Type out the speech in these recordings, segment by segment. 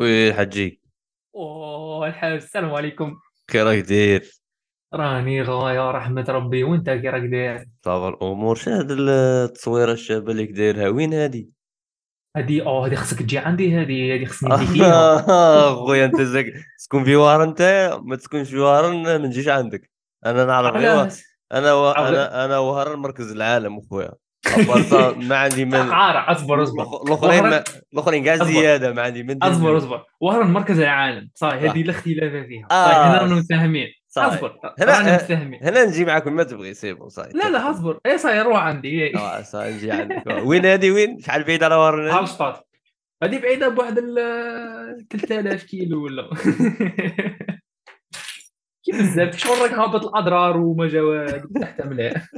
Oui حجي أوه الحاج السلام عليكم. كي راك داير؟ راني غاية رحمة ربي. وإنت كي راك داير؟ ça va الأمور. شنو هاد التصويرة الشابة اللي دايرها؟ وين هادي؟ هادي آه هادي خصك تجي عندي هادي هادي خصني ندي فيها. خويا أنت خصك تكون في وهران أنت؟ ما تكونش في وهران ما نجيش عندك. أنا نعرف غير أنا و... أنا أنا وهران مركز العالم أخويا. à part ça ما عندي من عارف أصبر أصبر. الأخرين الأخرين كاع. زيادة ما عندي من أصبر. أصبر. وهران مركز العالم. آه. هادي لا اختلاف فيها. آه. هنا رانا متفاهمين. أصبر. هنا- متفاهمين هنا نجي معاكم ما تبغي سيبو صاي لا لا أصبر. اي صاي روح عندي. صاي نجي عندك. وين هادي وين؟ شحال بعيد على؟ هالشطاط هادي بعيدة بواحد ال 3000 كيلو ولا كي بزاف شغل راك هابط الأضرار وما جواد تحت مليح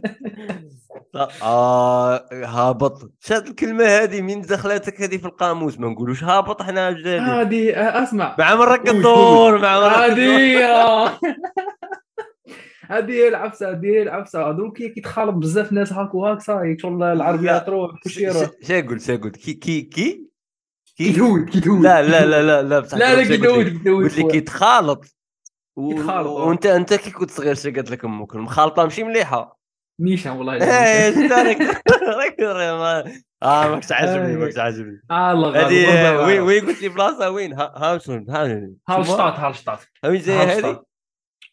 آه هابط. شاد الكلمة هذه من دخلتك هذه في القاموس؟ ما نقولوش هابط إحنا جدادي هادي آه، أسمع. مع قول، الدور مع. هادي آه. هادي هي العفسة هادي هي العفسة. هذوك كي تخالط بزاف ناس هاك وهاك صاي شغل العربية. تروح كلشي يروح. ش- شا قلت كي كي كي؟ كي تهود كي تهود لا لا لا لا لا بصح لا لا كي كي تهود قلت لك كي تخالط و- يتخالط، آه. وانت انت كي كنت صغير شا قالت لك أمك؟ المخالطه ماشي مليحة. نيشان والله إيه راك راك ما- آه ماكش عاجبني ماكش عاجبني. آه الله هذه وين. وين قلت لي بلاصة وين؟ ها ها شنو ها هالشطاط هالشطاط. وين جاية هذه.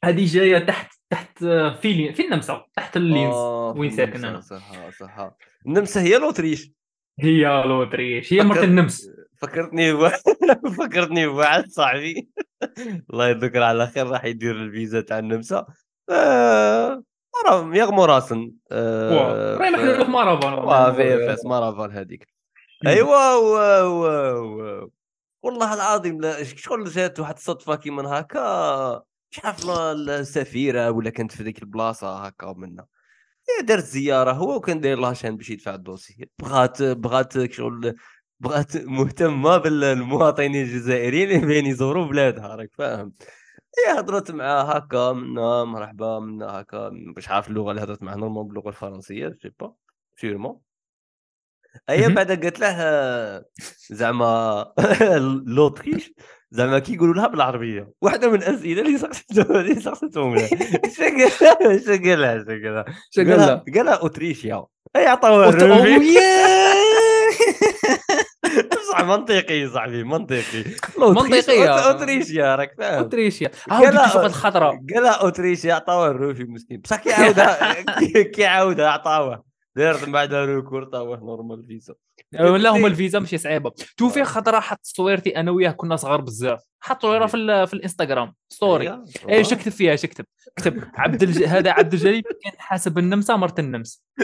هذه جاية تحت تحت آه، في في النمسا تحت اللينز. آه، وين ساكن أنا؟ صح صح النمسا هي l'Autriche. هي l'Autriche. هي مرت النمس. فكرتني. فكرتني بواحد صاحبي. الله يذكر على خير راح يدير الفيزا تاع النمسا. آه... مرة- يغمو راسن. آه... راهي محلول في مارافون. واه في فاس هذيك. ايوا و... و... و... والله العظيم لا شغل جات واحد الصدفة كيما هكا؟ مش عارف السفيرة ولا كانت في ذيك البلاصة هكا منا. إيه، دارت زيارة هو وكان داير لها شان باش يدفع الدوسي. بغات بغات شغل بغات مهتمه بالمواطنين الجزائريين اللي بين يزوروا بلادها راك فاهم؟ هي هضرت معاه هكا منا مرحبا منا هكا مش عارف اللغة اللي هضرت معاه normal باللغة الفرنسية جو bah sûrement هي. بعد قالت له زعما l'Autriche زعما كي يقولوا لها بالعربية. واحدة من الأسئلة اللي سقسيتهم اللي سقسيتهم لها. اش قال اش قال لها؟ اش قال لها؟ شو قال قال لها؟ لها؟ قال لها أوتريشيا. هي عطاوها منطقي صاحبي منطقي. منطقية. أوتريشيا. راك فاهم أوتريشيا. عاود لها- شوف هاد الخطره قال لها أوتريشيا عطاوها ال refus مسكين. بصح كي عاودها كي- كي عاودها عطاوه دارت من بعدها recours عطاوه normal فيزا. ولا هما الفيزا ماشي صعيبة. توفي آه. خطره حط صويرتي أنا وياه كنا صغار بزاف. حط صويرة في, ال- في الإنستغرام. story أيوة. إيش اكتب فيها اكتب كتب عبد الج... هذا عبد الجليل كان حاسب النمسا مرت النمس.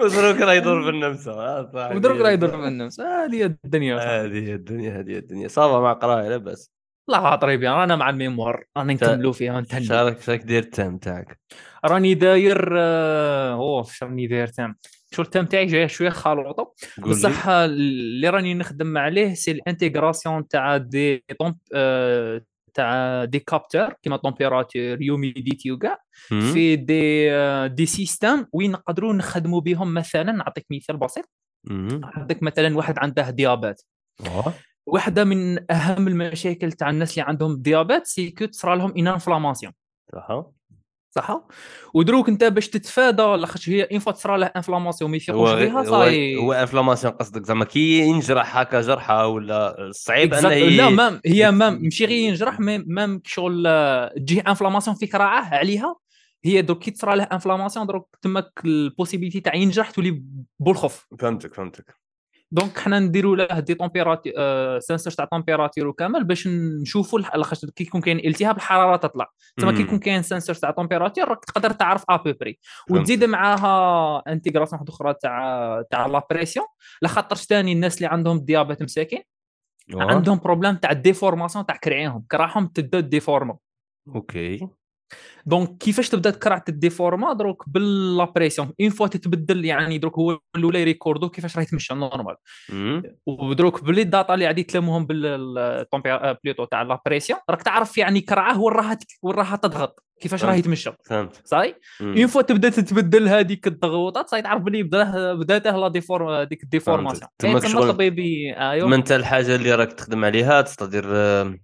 ودروك راه يدور في النمسا آه،. ودرك راه يدور في النمس هذه هي الدنيا. هذه هي الدنيا هذه الدنيا. ça va مع قرايه لاباس الله طريب يعني رانا مع ال mémoire. راني نكملوا فيها نتهنى شارك شارك دير ال thème تاعك. راني داير آه، أوه شو راني داير thème شو ال thème تاعي؟ جاي شوية لي. بصح اللي راني نخدم عليه c'est l'intégration تاع des temp- آه، تاع des capteurs كيما température humidité وكاع. في des آه، des systèmes وين نقدروا نخدموا بهم مثلا نعطيك مثال بسيط. عندك مثلا واحد عنده diabète. واحدة من أهم المشاكل تاع الناس اللي عندهم diabète c'est que تصرى لهم une inflammation صح؟ ودروك انت باش تتفادى لاخاطش هي une fois تصرى له inflammation ما يفيقوش بها صاي. هو inflammation قصدك؟ زعما كي ينجرح هكا جرحه ولا صعيب أنه لا même هي même ماشي غير ينجرح même même شغل تجيه inflammation فيك راعاه عليها. هي دوك كي تصرى له inflammation دروك تماك ال possibilité تاع ينجرح تولي بالخوف فهمتك فهمتك. Donc حنا نديروا له des températ- sensor تاع température وكامل باش نشوفوا لاخاطش كي يكون كاين التهاب الحرارة تطلع تما كي. يكون كاين sensor تاع température راك تقدر تعرف à peu près. وتزيد معاها intégration واحدة أخرى تاع تاع la pression لاخاطرش ثاني الناس اللي عندهم diabète مساكين آه. عندهم problème تاع déformation تاع كرعيهم كراعهم تبدأ déforme okay donc كيفاش تبدا كرعه ال déforme دروك ب la pression une fois تتبدل يعني دروك هو الأولى ي record و كيفاش راه يتمشى normal. ودروك بلي ال data اللي غادي تلمهم بال température plutôt تاع la pression راك تعرف يعني كرعه وين راها وين راها تضغط كيفاش راه. يتمشى فهمت. ça y est. une fois تبدا تتبدل هذيك الضغوطات صاي تعرف بلي بدا بداته la déform- ديك ال déformation. تما إيه، الطبيبي ايوا ما انت الحاجة اللي راك تخدم عليها تستدير آه،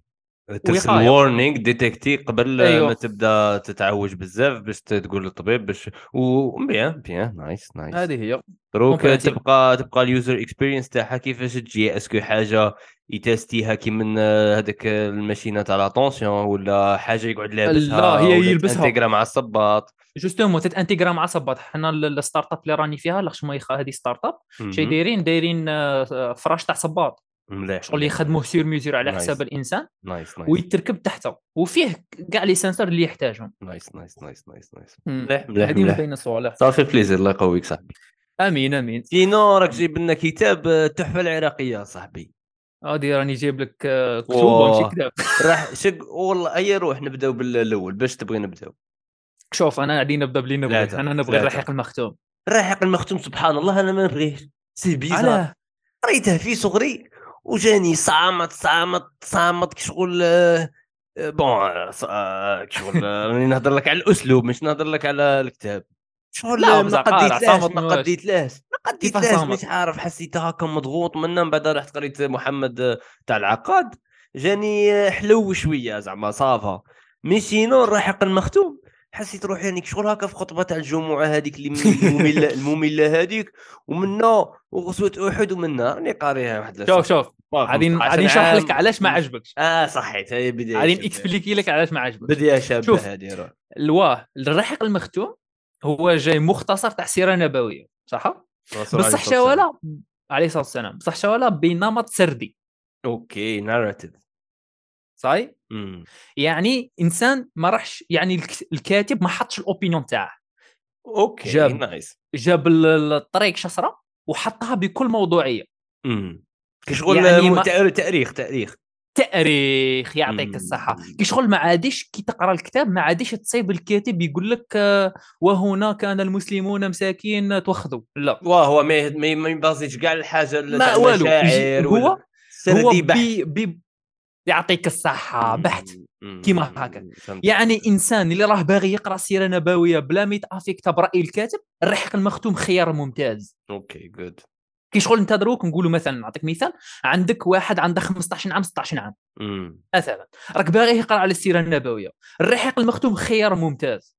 ترسل وقاية. warning détecter قبل أيوه. ما تبدأ تتعوج بزاف باش تقول للطبيب باش و bien bien nice nice هذه هي دروك Comprehensive. تبقى تبقى ال user experience تاعها كيفاش تجي est-ce que حاجة ي test يها كي من آه، هذاك ال machine تاع la tension ولا حاجة يقعد لابسها لا، هي يلبسها. ت intégra مع الصباط justement تت intégra مع صباط حنا ال- ال startup اللي راني فيها لاخش ما يخ- هذه startup شي. دايرين دايرين آه، فراش تاع صباط مليح شغل يخدموه sur mesure على Nice. حساب الإنسان nice nice. ويتركب تحته وفيه كاع les sensors اللي يحتاجهم. nice nice nice nice nice. مليح مليح هذه بين الصوالح. صافي plaisir الله يقويك صاحبي. آمين آمين. sinon راك جايب لنا كتاب آه، التحفه العراقية صاحبي. غادي راني جايب لك آه، كتب. ماشي كتاب. راح شق والله أي روح نبداو بالأول باش تبغي نبداو شوف أنا غادي نبدأ بلي نبغي. أنا نبغي. الرحيق المختوم. الرحيق المختوم سبحان الله أنا ما نبغيهش c'est bizarre. قريته في صغري؟ وجاني سامط سامط سامط كشغل آه، آه، bon آه، آه، كشغل آه، راني نهضر لك على الأسلوب مش نهضر لك على الكتاب شغل لا، ما قديتلاش ما. قديتلاش ما قديتلاش؟ مش عارف حسيت هكا مضغوط منا من بعد رحت قريت محمد تاع العقاد جاني حلو شوية زعما ça va mais sinon الرحيق المختوم حسيت روحي يعني شغل هكا في خطبة تاع الجمعة هذيك اللي المملة المملة هذيك ومنا وغزوة أحد ومنا راني قاريها واحد شوف شوف غادي غادي نشرح لك علاش ما عجبكش آه صحيت هي بداية شابة. نكسبليكي لك علاش ما عجبكش بداية شابه شوف. هذه روح الواه الرحيق المختوم هو جاي مختصر تاع سيره نبويه صح؟ بصح. شوالا عليه الصلاة والسلام. بصح شوالا بنمط سردي. OK narratif صاي يعني إنسان ما راحش يعني الك- الكاتب ما حطش ال opinion تاعه. OK جاب. nice جاب ال- الطريق السيرة وحطها بكل موضوعية. امم كشغل يعني ما- تأريخ تأريخ. تأريخ يعطيك. الصحة. كي شغل ما عادش كي تقرأ الكتاب ما عادش تصيب الكاتب يقول لك آه، وهنا كان المسلمون مساكين توخذوا. لا. واه هو ما ما يبازيش كاع الحاجة ما والو هو هو بي بي يعطيك الصحة بحت. كيما هكا. يعني إنسان اللي راه باغي يقرأ سيرة نبوية بلا ما يتافيكتا براي الكاتب الرحيق المختوم خيار ممتاز. OK good كي شغل انت دروك نقولوا مثلا نعطيك مثال عندك واحد عنده 15 عام 16 عام. مثلا. راك باغي يقرأ على السيرة النبوية. الرحيق المختوم خيار ممتاز.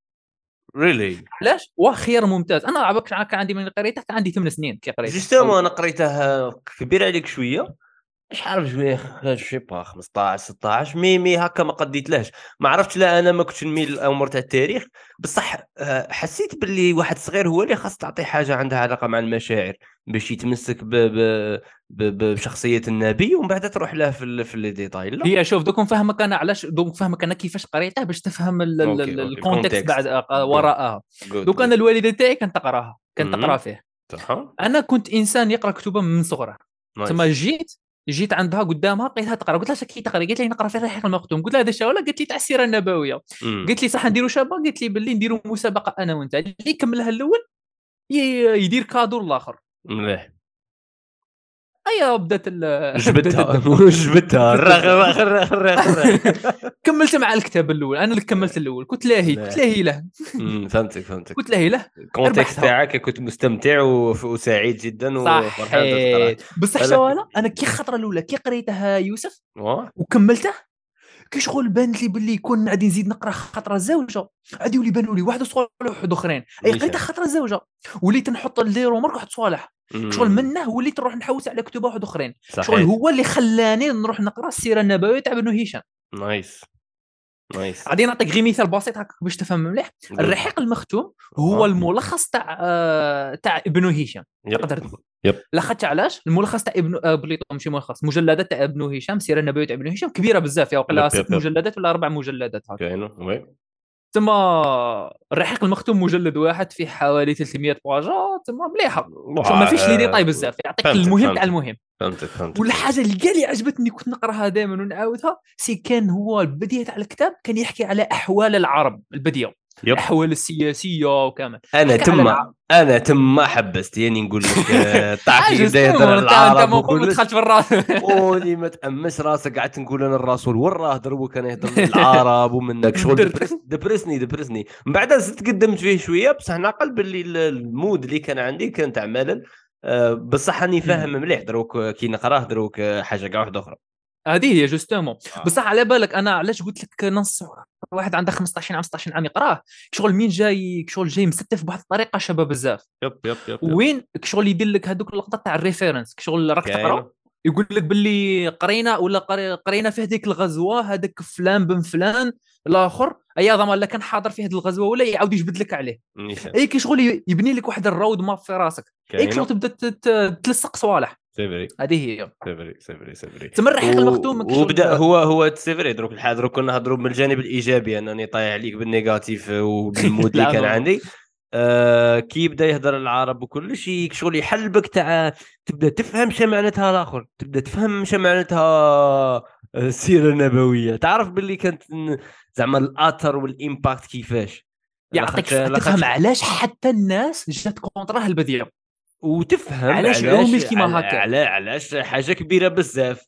really علاش؟ واه خيار ممتاز. أنا كان عندي من قريته كان عندي 8 سنين كي قريت justement أنا قريته كبير عليك شوية. عارف شوية ch'ais pas 15 16 mais mais هكا ما قديتلاش ما عرفتش لا أنا ما كنتش نميل للامور تاع التاريخ بصح آه، حسيت باللي واحد صغير هو اللي خاص تعطيه حاجة عندها علاقة مع المشاعر باش يتمسك ب... ب... بشخصية النبي ومن بعد تروح له في. في les détails لا هي شوف دوك نفهمك أنا علاش دوك نفهمك أنا كيفاش قريته باش تفهم. ال contexte. بعد آه، وراءها Good, دوك. أنا الوالده تاعي كانت تقراها كانت. تقرا فيه أنا كنت إنسان يقرأ كتبه من صغره. ثم جيت جيت عندها قدامها لقيتها تقرأ قلت لها اش كي تقرأ. قالت لي نقرا في الرحيق المختوم قلت لها هذا شاولا قالت لي تاع السيره النبويه. قلت لي صح نديروا شابة؟ قالت لي باللي نديروا مسابقة أنا وأنت. اللي يكملها الأول يدير كادو الآخر. مليح بدأت ال- جبتها. بدات. جبتها. رغ رغ رغ رغ رغ. كملت مع الكتاب الأول. أنا اللي كملت الأول. كنت لاهي لا. كنت لاهي له فهمتك فهمتك. كنت لاهي له. ال contexte. تاعك كنت مستمتع وسعيد جدا وفرحان بصح شوالا أنا؟ كي الخطره الأولى كي قريتها يوسف وكملته كي شغل بانت لي باللي كون غادي نزيد نقرأ خطرة زوجه غادي يولي بانوا لي واحد صوالح واحد أخرين. أي. قريتها خطرة زوجه وليت نحط des remarques واحد صوالح شغل. منه وليت نروح نحوس على كتب واحد أخرين. شغل هو اللي خلاني نروح نقرأ السيرة النبوية تاع ابن هشام. nice. nice. غادي نعطيك غير مثال بسيط هكا باش تفهم مليح. الرحيق المختوم هو آه. الملخص تاع آه، تاع ابن هشام. تقدر تقول. لاخاطش علاش؟ الملخص تاع ابن آه، plutôt ماشي ملخص. مجلدات تاع ابن هشام السيرة النبوية تاع ابن هشام كبيرة بزاف yep، ست. مجلدات ولا أربع مجلدات هكا تما الرحيق المختوم مجلد واحد فيه حوالي 300 باجات تما مليحة ما فيش les détails بزاف يعطيك المهم. تاع المهم فهمتك فهمتك والحاجة اللي قال لي عجبتني كنت نقراها دائما ونعاودها c'est que هو البداية تاع الكتاب كان يحكي على أحوال العرب البديه. الأحوال السياسية وكامل. أنا تما العرب. أنا تما حبست يعني نقول لك آه، تعرف كي عجز بدا يهضر انت العرب ما دخلت في الراس وني ما تأمس راسك. قعدت نقول أنا الرسول. وراه دروك أنا يهضر العرب ومنك. شغل دبرسني دبرسني. من بعد زدت قدمت فيه شوية بصح نعقل باللي ال- ال mood اللي كان عندي كان تاع ملل آه، بصح راني فاهم مليح. دروك كي نقراه دروك آه، حاجة كاع واحدة أخرى. هذه هي justement. بصح على بالك أنا علاش قلت لك نص واحد عنده 15 عام 16 عام يقراه. شغل مين جاي شغل جاي مستف بواحد الطريقة شابة بزاف. yep yep yep وين شغل يدير لك هذوك اللقطات تاع ال référence؟ شغل راك تقرأ يقول لك باللي قرينا ولا قري- قرينا في هذيك الغزوة هذاك فلان بن فلان الآخر اي ضمان لا كان حاضر في هذه الغزوة ولا يعاود يجبد لك عليه. أي كي شغل يبني لك واحد ال road map في راسك. أي شغل تبدأ تلصق صوالح. c'est vrai. هذه هي c'est vrai c'est vrai c'est vrai. تما الرحيق المختوم وبدأ هو هو c'est vrai دروك الحال دروك كنا نهضروا من الجانب الإيجابي أنني طايح عليك بال négatif وبال mood اللي كان عندي. آه كي يبدأ يهضر العرب وكل شيء شغل يحلبك تاع تبدأ تفهم شو معناتها الآخر تبدأ تفهم شو معناتها السيرة النبوية. تعرف باللي كانت زعما الأثر وال impact كيفاش؟ يعطيك تفهم علاش حتى الناس جات contre ه البديه وتفهم علاش عومل كيما هكا. علا علاش حاجة كبيرة بزاف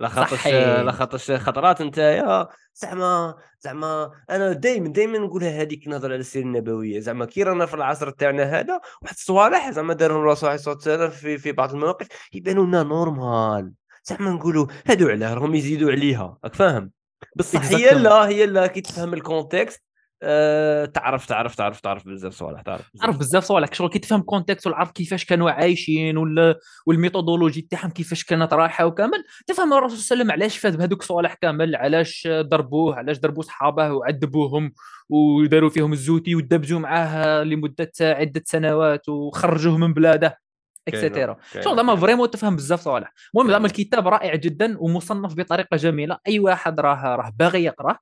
لاخاطش صحيح. لاخاطش خطرات انت يا زعما زعما أنا دائما دائما نقولها هذيك نهضر على السيره النبوية زعما كي رانا في العصر تاعنا هذا واحد الصوالح زعما دارهم الرسول عليه الصلاة والسلام في في بعض المواقف يبانوا لنا normal زعما نقولوا هادو علاه راهم يزيدوا عليها راك فاهم بصح هي. لا هي لا كي تفهم ال contexte آه تعرف تعرف تعرف تعرف بزاف صوالح تعرف. تعرف بزاف صوالح شغل كي تفهم contexte والعرب كيفاش كانوا عايشين ولا وال methodology تاعهم كيفاش كانت رايحة وكامل تفهم الرسول صلى الله عليه وسلم علاش فاز بهذوك الصوالح كامل علاش ضربوه علاش ضربوا صحابه وعذبوهم وداروا فيهم الزوتي ودبزوا معاه لمدة عدة سنوات وخرجوه من بلاده et cetera كاينة- شغل زعما كاينة. vraiment تفهم بزاف صوالح. المهم زعما. الكتاب رائع جدا ومصنف بطريقة جميلة. أي واحد راه راه باغي يقراه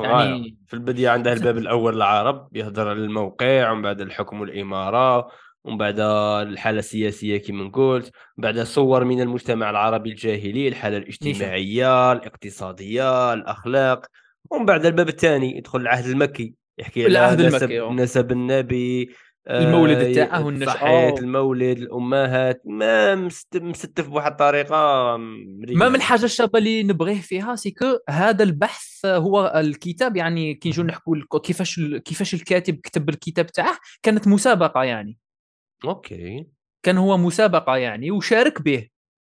يعني- في البداية عندها الباب الأول العرب يهضر على الموقع ومن بعد الحكم والإمارة ومن بعد الحالة السياسية كما قلت بعد صور من المجتمع العربي الجاهلي الحالة الاجتماعية الاقتصادية الأخلاق. ومن بعد الباب الثاني يدخل العهد المكي. يحكي على العهد نسب, المكي،. نسب النبي المولد تاعه والنشأة. صحيح المولد الأمهات ما مست- مستف بواحد الطريقة. ما من الحاجة الشابة اللي نبغيه فيها سي كو هذا البحث هو الكتاب يعني كي نجوا نحكوا كيفاش كيفاش الكاتب كتب الكتاب تاعه كانت مسابقة يعني. OK. كان هو مسابقة يعني وشارك به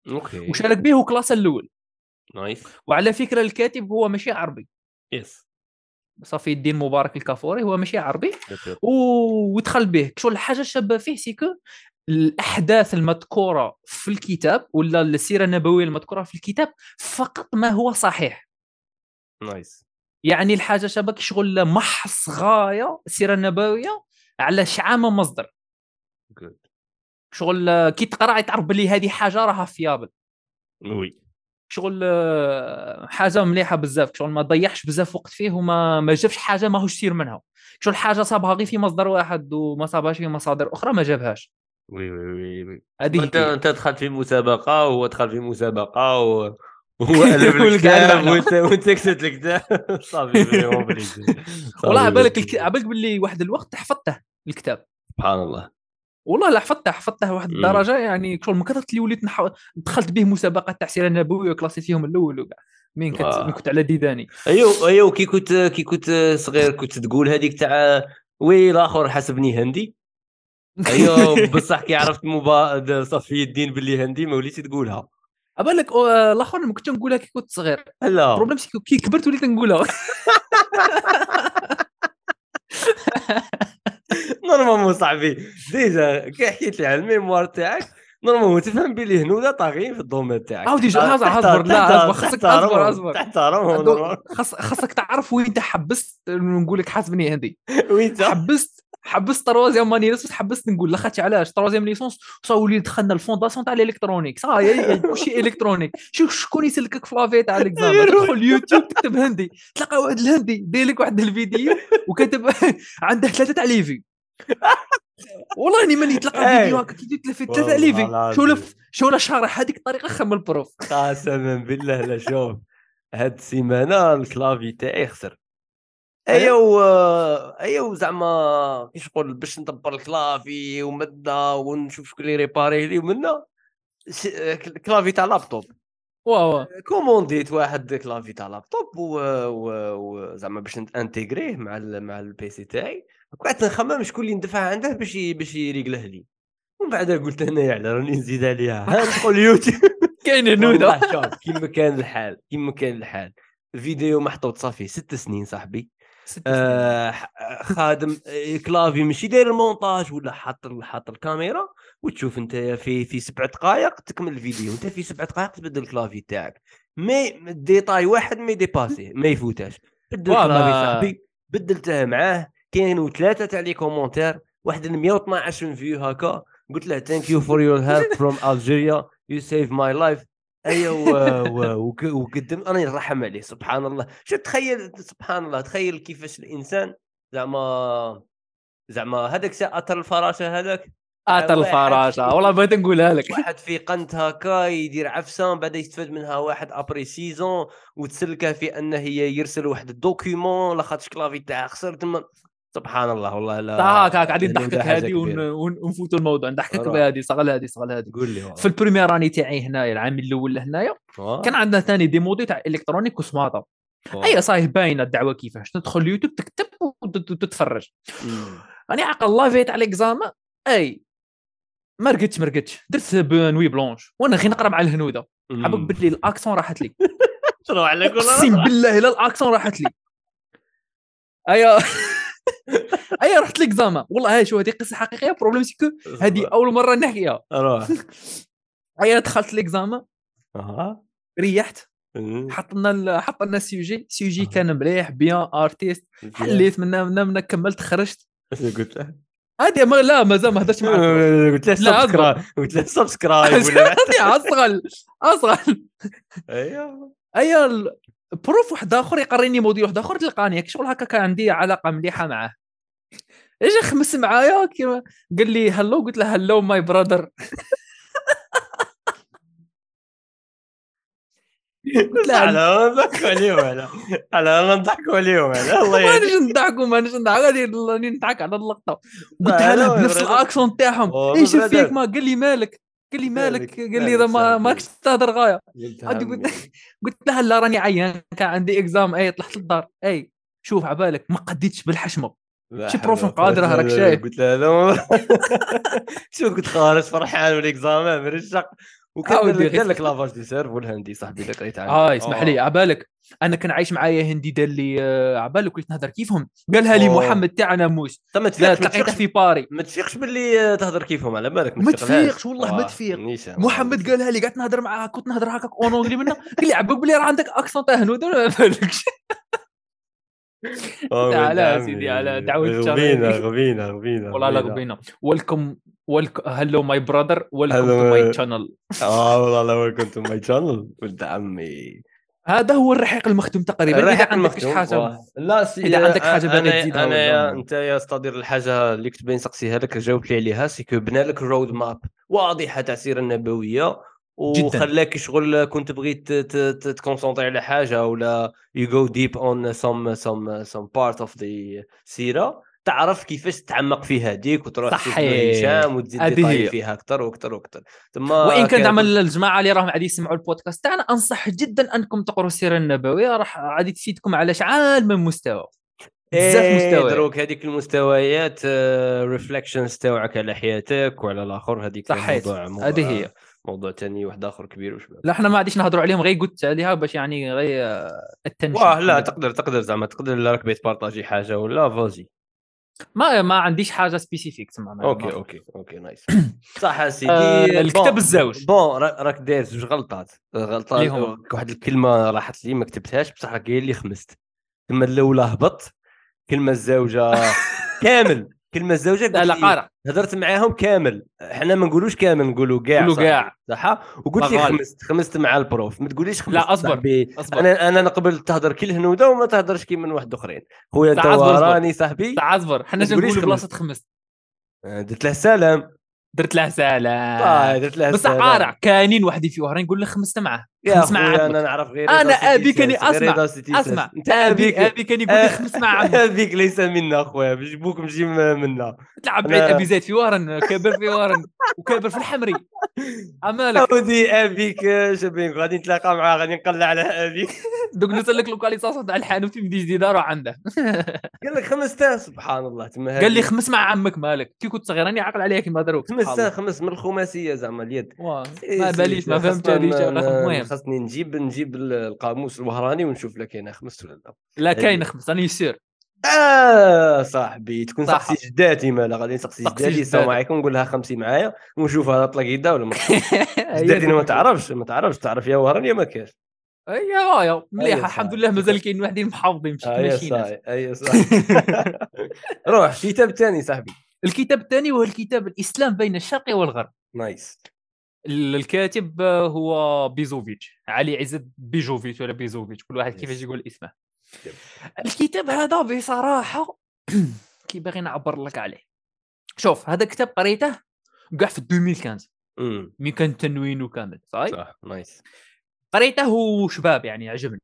OK. وشارك به وكلاس الأول. nice. وعلى فكرة الكاتب هو ماشي عربي. yes صفي الدين مبارك الكافوري هو ماشي عربي. و- ودخل به. شغل الحاجة الشابه فيه c'est que الأحداث المذكورة في الكتاب ولا السيرة النبوية المذكورة في الكتاب فقط ما هو صحيح. nice. يعني الحاجة شابة كي شغل محص غاية السيرة النبوية على شحال من مصدر. جود شغل كي تقرا تعرف بلي هذه حاجة راها fiable. oui شغل آه، حاجة مليحة بزاف شغل ما ضيعش بزاف وقت فيه وما ما جابش حاجة ماهوش sûr منها شغل حاجة صابها غير في مصدر واحد وما صابهاش في مصادر أخرى ما جابهاش oui oui oui, oui. هذه انت. انت دخلت في مسابقة وهو دخل في مسابقة و... والقال الكتاب. وانت كسبت الكتاب صافي. والله بالك بريزي. الك... عبالك باللي واحد الوقت حفظته الكتاب سبحان الله والله لا حفظته حفظته واحد. الدرجة يعني شغل من كثرة اللي وليت نح... دخلت به مسابقات تاع سيره نبويه وكلاسيت فيهم الأول وكاع. مين كنت آه. من كنت على ديداني. أيوه أيوه كي كنت كي كنت صغير كنت تقول هذيك تاع وي الآخر حسبني هندي. أيوه بصح كي عرفت مبا صفي الدين باللي هندي ما وليتي تقولها. بالك آه، الأخر ما كنتش نقولها كي كنت صغير. لا. ال problème c'est que كبرت وليت نقولها. normalement صاحبي déjà كي حكيت لي على ال mémoire تاعك normalement تفهم بلي هنوده طاغيين في ال domaine تاعك. عاودي اصبر- أصبر، لا، اصبر، خاصك تصبر، اصبر. تحترمهم خاصك تعرف وين حبست نقول لك حاسبني هندي. وين حبست حبست troisième année licence حبست نقول لاخاطش علاش؟ troisième licence صاولي دخلنا ال fondation تاع ال électronique. صاي كلشي électronique. شوف شكون يسلكك في la veille تاع l'examen تدخل يوتيوب تكتب هندي. تلقى واحد الهندي داير لك واحد الفيديو وكاتب عنده ثلاثة تاع les vues. والله إني ماني تلقى فيديو هكا في ثلاثة les vues شوف شو شارح هذيك الطريقة؟ خم ال prof. قسما بالله لا شوف. هاد السيمانه ال clavier تاعي خسر. ايوا ايوا زعما كيش نقول باش ندبر ال clavier ومدة ونشوف شكون اللي réparer لي ومنا clavier تاع لابتوب. واو commandé ت واحد clavier تاع لابتوب وزعما باش intégré ه مع مع ال PC تاعي. قعدت نخمم شكون اللي ندفع عنده باش باش يريقله لي. ومن بعد قلت أنا على راني نزيد عليها. ها ندخل يوتيوب كاين هنودة. شوف كيما كان الحال كيما كان الحال. الفيديو محطوط صافي ست سنين صاحبي. آه خادم آه، clavier ماشي داير المونتاج ولا حاط حاط الكاميرا وتشوف أنت في في سبع دقائق تكمل الفيديو. أنت في سبع دقائق تبدل ال clavier تاعك. mais détail واحد ما ي dépasser ما يفوتاش. بدل ال clavier صاحبي بدلته معاه. كاينوا ثلاثة تاع les commentaires واحد 112 vues هكا قلت له thank you for your help from Algeria you save my life أيوه وقدم أنا نرحم عليه سبحان الله شو تخيل سبحان الله تخيل كيفاش الإنسان زعما زعما هذاك اثر الفراشة هذاك؟ اثر الفراشة. والله بغيت نقولها لك. واحد في قنت هكا يدير عفسة بعد يستفاد منها واحد après six ans وتسلكه في انه هي يرسل واحد ال document لاخاطش clavier تاعها خسر تما سبحان الله والله لا هاك هاك قاعدين نضحكك هذه ونفوتوا الموضوع. نضحكك بهذه صغل هذه صغل هذه. قول لي في ال première année تاعي هنايا العام الأول لهنايا كان عندنا ثاني des modules تاع électronique وسماطه اي صاير باينة الدعوة كيفاش. تدخل اليوتيوب تكتب وتتفرج راني عاقل la veille تاع l'examen أي ما رقدتش ما رقدتش. درت nuit blanche. وأنا غير نقرأ مع الهنودة. حبك باللي ال accent راحت لي. أقسم بالله لا ال accent راحت لي. أيوه. اي رحت l'examen والله هاي شو هذه قصة حقيقية. problème c'est que هذه أول مرة نحكيها. روح. أي دخلت l'examen أها. ريحت. حط لنا حط لنا كان مليح بيان ارتيست حليت منا منا منا كملت خرجت. قلت له. هذه ما لا مازال ما هدرتش معك. قلت له سبسكرايب قلت له سبسكرايب ولا اصغل اصغل أيوه. أيوه بروف واحد آخر يقريني موديل واحد آخر تلقاني شغل هكا كان عندي علاقة مليحة معاه اجى خمس معايا؟ كيما قال لي هلو؟ قلت له هلو ماي برادر. على نضحكوا عليهم على على نضحكوا عليهم على الله ما نجي نضحكوا ما نجي نضحكوا. غادي نضحك على اللقطة. قلت له بنفس ال accent تاعهم. إيش فيك؟ ما قال لي مالك. قال لي مالك؟ قال لي إذا ما ماكش تهدر غاية. قلت له لا راني عيان. كان عندي exam أي طلعت للدار. أي شوف عبالك ما قديتش بالحشمة. شي prof قادره راك شايف. قلت له لا شو كنت خارج فرحان بال exam من الشق. وكان قال لك لافاج دي سيرف والهندي صاحبي اللي قريت عنه آه اسمح لي عبالك. أنا كان عايش معايا هندي دار لي آه، عبالك كنت نهضر. كيفهم؟ قالها لي محمد تاعنا موس. تم تلقيته في باري. ما تفيقش باللي آه، تهضر كيفهم على بالك ما تفيقش. والله ما تفيق. محمد قالها لي قعدت نهضر معاه كنت نهضر هكاك اونونجلي منه قال لي عبالك بلي راه عندك اكسون تاع هنود ما بالكش. على سيدي على دعوة غبينا غبينا غبينا. والله لا غبينا. hello my brother welcome to my channel آه والله welcome to my channel ولد عمي. هذا هو الرحيق المختوم تقريبا. الرحيق المختوم. حاجة لا سي إذا عندك حاجة باغي تزيدها أنا أنت يا أستاذ الحاجة اللي كنت باغي نسقسيها لك جاوبت لي عليها. c'est que بنى لك roadmap واضحة تاع السيره النبويه وخلاك شغل كنت تبغي ت concentrer على حاجة ولا you go deep on some some some part of the سيره تعرف كيفاش تتعمق في هذيك وتروح تشوف هشام وتزيد فيها أكثر وأكثر وأكثر ثم وإن كان زعما الجماعة اللي راهم غادي يسمعوا البودكاست تاعنا أنصح جدا أنكم تقروا السيره النبويه راح غادي تفيدكم على شحال من مستوى. بزاف إيه مستويات دروك هذيك المستويات reflections آه، تاعك على حياتك وعلى الآخر. هذيك صحيت هذه هي. موضوع ثاني واحد آخر كبير وشباب. لا إحنا ما عادش نهضروا عليهم غير قلت عليها باش يعني غير آه، attention واه لا تقدر تقدر زعما تقدر راك بيت partager حاجة ولا فازي ما ما عنديش حاجة spécifique تما OK OK OK nice صح سيدي. آه الكتاب الزوج. bon راك داير زوج غلطات؟ غلطات واحد الكلمة راحت لي ما كتبتهاش بصح قايل لي خمست. الكلمة الأولى هبط الكلمة الزوجة كامل. كلمة قلت لا لا لي قارع هضرت معاهم كامل حنا ما نقولوش كامل نقولوا كاع قولوا صاحبي. كاع. صح وقلت غالب. خمست خمست مع ال prof ما تقوليش خمست لا،. صاحبي أصبر أنا أنا نقبل تهضر كي الهنوده وما تهضرش كي من واحد أخرين خويا انت أصبر، أصبر. وراني صاحبي أصبر حنا نقولوا. بلاصه خمس آه، درت له سلام درت له سلام آه، درت له بس سلام. قارع كاينين وحدين في وهرين نقول له خمسة معاه يا خمس عمك. أنا نعرف غير أسمع، رضا سيتي ساس. أسمع. أنت ابي أبيك ابي كان يقول لي خمس مع أبيك ليس منا خويا بجيبوك مجي م- منا. تلعب بعيد ابي زيد في ورن كابر في ورن وكابر في الحمري. عمالك عودي أبيك شبين غادي نتلاقى معاه غادي نقلع على ابيك دوك نسلك localisation تاع الحانوت في جديده راه عنده. قال لك خمسة سبحان الله تما قال لي خمس مع عمك مالك. كي كنت صغير راني عاقل عليها كيما دروك الله. خمس من الخماسية زعما اليد. سي- ما سي- باليش ما خاصنا فهمت هذه ن- شغله ن- المهم. خاصني نجيب نجيب ال- القاموس الوهراني ونشوف لك كاينة خمس ولا لا. لا كاين خمس راني سير آه صاحبي تكون. سقسي جداتي مالا غادي نسقسي سقسي جداتي السلام. عليكم نقول لها خمسي معايا ونشوف هذا طلق يدا ولا ما جداتي ما تعرفش ما تعرفش تعرف يا وهراني ما كاش. اي هايا مليحه أي الحمد. لله مازال كاين واحدين محافظين مشيت اي صاحي روح كتاب ثاني صاحبي. الكتاب الثاني هو الكتاب الإسلام بين الشرق والغرب. nice. الكاتب هو بيزوفيتش علي عزت بيجوفيتش ولا بيزوفيتش كل واحد كيفاش. يقول اسمه. الكتاب هذا بصراحة كي باغي نعبر لك عليه. شوف هذا كتاب قريته كاع في 2015 امم mais كان تنوينه كامل صحيح؟ صح nice. قريته وشباب يعني عجبني.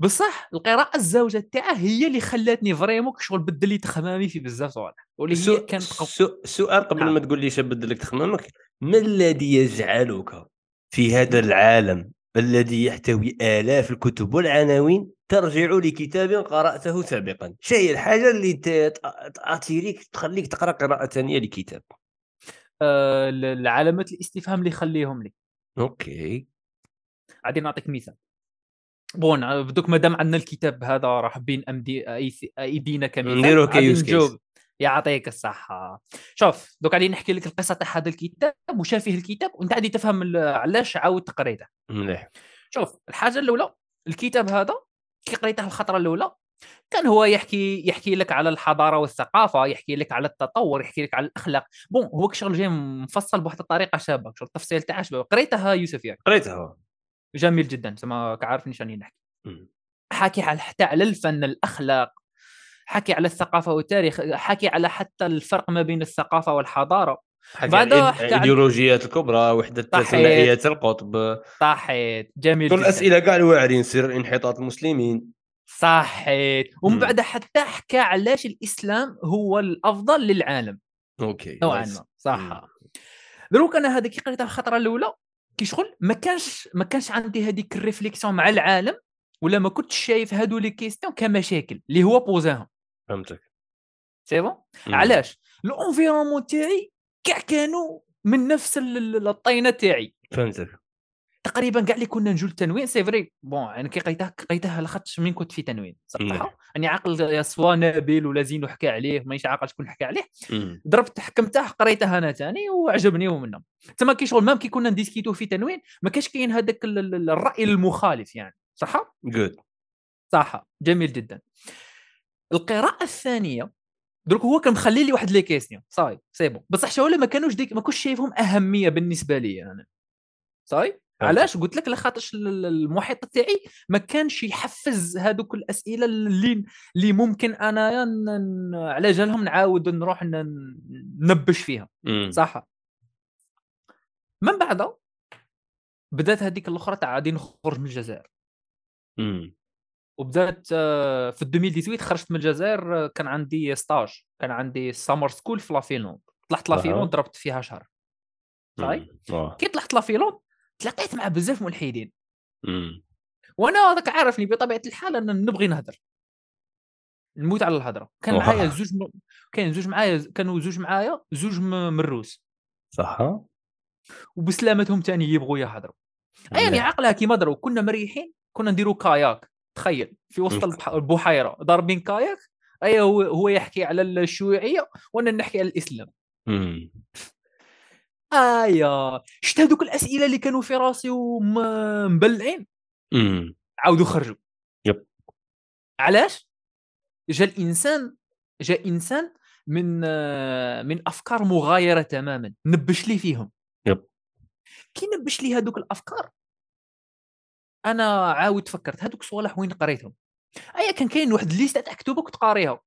بصح القراءة الزوجة تاعه هي اللي خلاتني vraiment شغل بدل لي تخمامي في بزاف صوالح واللي هي سو... كانت قو... سو... سؤال قبل نعم. ما تقول لي بدل لك تخمامك ما الذي يجعلك في هذا العالم الذي يحتوي آلاف الكتب والعناوين ترجع لكتاب قرأته سابقا؟ شيء هي الحاجة اللي ت- ت- ت attirer ك تخليك تقرأ قراءة ثانية لكتاب. آه العلامات الاستفهام اللي يخليهم لي. OK. غادي نعطيك مثال. bon بدوك مادام عندنا الكتاب هذا راه بين امدي ايدينا نديروه غادي ك use case. يعطيك الصحة. شوف دوك غادي نحكي لك القصة تاع هذا الكتاب وش فيه الكتاب وأنت غادي تفهم علاش عاود قريته مليح. شوف الحاجة الأولى الكتاب هذا كي قريته الخطرة الأولى كان هو يحكي يحكي لك على الحضارة والثقافة يحكي لك على التطور يحكي لك على الأخلاق. بون هو شغل جاي مفصل بواحد الطريقة شابة شغل التفصيل تاعها شباب قريتها يوسف ياك قريتها. جميل جدا زعما كعارفني شاني نحكي. حكي على حتى على الفن الأخلاق حكي على الثقافة والتاريخ حكي على حتى الفرق ما بين الثقافة والحضارة. حكى عن- الايديولوجيات الكبرى صحيح. ثنائيات القطب. صحيت. جميل كل جدا. الأسئلة كاع الواعرين سر انحطاط المسلمين. صحيت. ومن. بعد حتى حكى علاش الإسلام هو الأفضل للعالم. OK. نوعا. ما. صح. دروك أنا هذا كي قريتها الخطرة الأولى. كي شغل ما كانش ما كانش عندي هذيك ال réflexion مع العالم ولا ما كنتش شايف هادو les questions كمشاكل اللي هو posa هم. فهمتك. c'est bon. علاش؟ l'environnement تاعي كاع كانوا من نفس ال- ال- الطينة تاعي. فهمتك. تقريبا كاع اللي كنا نجو التنوين c'est vrai. bon أنا كي قريتها قريتها لاخاطش من كنت في تنوين نعم. صراحة راني عاقل يا soit نابل ولا زين حكى عليه مانيش عاقل شكون حكى عليه. ضربت حكمته قريتها أنا ثاني وعجبني ومنهم تما كي شغل même كي كنا ن discuter و في تنوين ما كاش كاين هذاك ال- ال- الرأي المخالف يعني. صح جود صح جميل جدا. القراءة الثانية درك هو كان مخلي لي واحد les questions. ça y est c'est bon. بصح شو ما كانوش ديك ما كنتش شايفهم أهمية بالنسبة لي أنا. صاي؟ علاش قلت لك لخاطرش ال- ال- المحيط تاعي ما كانش يحفز هذوك الأسئلة اللي اللي ممكن انايا ن- على جالهم نعاود نروح ن- ننبش فيها. صح من بعد بدات هذيك الأخرى تاع غادي نخرج من الجزائر. وبدات آه، في 2018 خرجت من الجزائر آه، كان عندي stage كان عندي summer school في la Finlande طلعت أها. la Finlande ضربت فيها شهر. آه. كي طلعت la Finlande تلاقيت مع بزاف ملحدين. وأنا هذاك عارفني بطبيعة الحال أنا نبغي نهضر نموت على الهضره كان. معايا زوج م... كاين زوج معايا كانوا زوج معايا زوج من الروس صح. وبسلامتهم تاني يبغوا يهضروا يعني. عقلها كيما دروا. كنا مريحين كنا نديروا كاياك. تخيل. في وسط. البح- البحيرة. ضاربين كاياك. أي هو هو يحكي على الشيوعية وأنا نحكي على الإسلام. ايا شفت هذوك الأسئلة اللي كانوا في راسي ومبلعين مم. عاودوا خرجوا. يب. علاش؟ جا الإنسان جا إنسان من من أفكار مغايرة تماما نبش لي فيهم. yep. كي نبش لي هذوك الأفكار؟ أنا عاود فكرت هذوك الصوالح وين قريتهم؟ اي كان كاين واحد الليستة تاع كتب كنت قاريها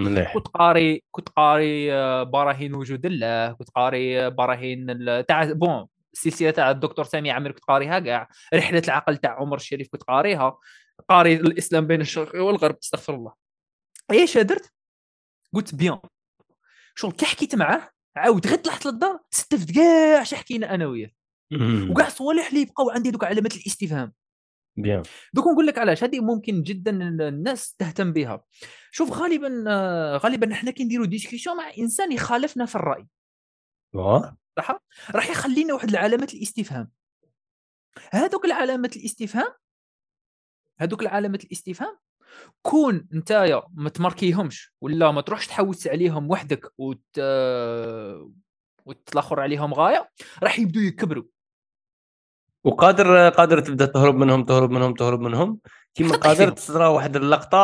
مليح كنت قاري كنت قاري آه، براهين وجود الله كنت قاري آه، براهين تاع bon السلسله تاع الدكتور سامي عامر كنت قاريها كاع. رحلة العقل تاع عمر الشريف كنت قاريها. قاري الإسلام بين الشرق والغرب استغفر الله. إيش درت؟ قلت بيان. شغل كي حكيت معاه عاود غير طلعت للدار استفدت كاع اش حكينا أنا وياه. وكاع صوالح اللي بقاو عندي دوك علامات الاستفهام. بيان دوك نقول لك علاش؟ هذه ممكن جدا الناس تهتم بها. شوف غالبا غالبا إحنا كي نديروا discussion مع إنسان يخالفنا في الرأي. صح؟ راح يخلينا واحد العلامات الاستفهام. هذوك العلامات الاستفهام هذوك العلامات الاستفهام كون نتايا ما تماركيهمش ولا ما تروحش تحوس عليهم وحدك وت وتلاخر عليهم غاية راح يبدو يكبروا. وقادر قادر تبدأ تهرب منهم تهرب منهم تهرب منهم كيما قادر. تصرى واحد اللقطة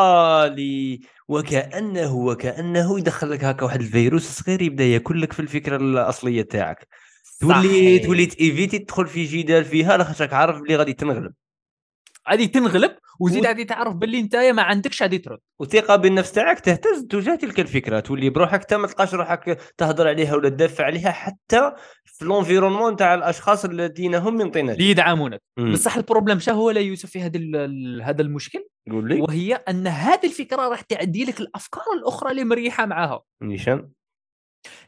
اللي وكأنه وكأنه يدخل لك هكا واحد الفيروس صغير يبدأ ياكل لك في الفكرة الأصلية تاعك تولي. تولي ت éviter تدخل في جدال فيها لاخاطش راك عارف بلي غادي تنغلب غادي تنغلب وزيد غادي تعرف باللي نتايا ما عندكش غادي ترد. وثقة بالنفس تاعك تهتز تجاه تلك الفكرة. تولي بروحك حتى ما تلقاش روحك تهضر عليها ولا تدافع عليها حتى في l'environnement تاع الأشخاص الذين هم من طينتك اللي يدعمونك. بصح ال problème شا هو لا يوسف في هذا هذا المشكل؟ قول لي. وهي أن هذه الفكرة راح تعدي لك الأفكار الأخرى اللي مريحة معاها. نيشان.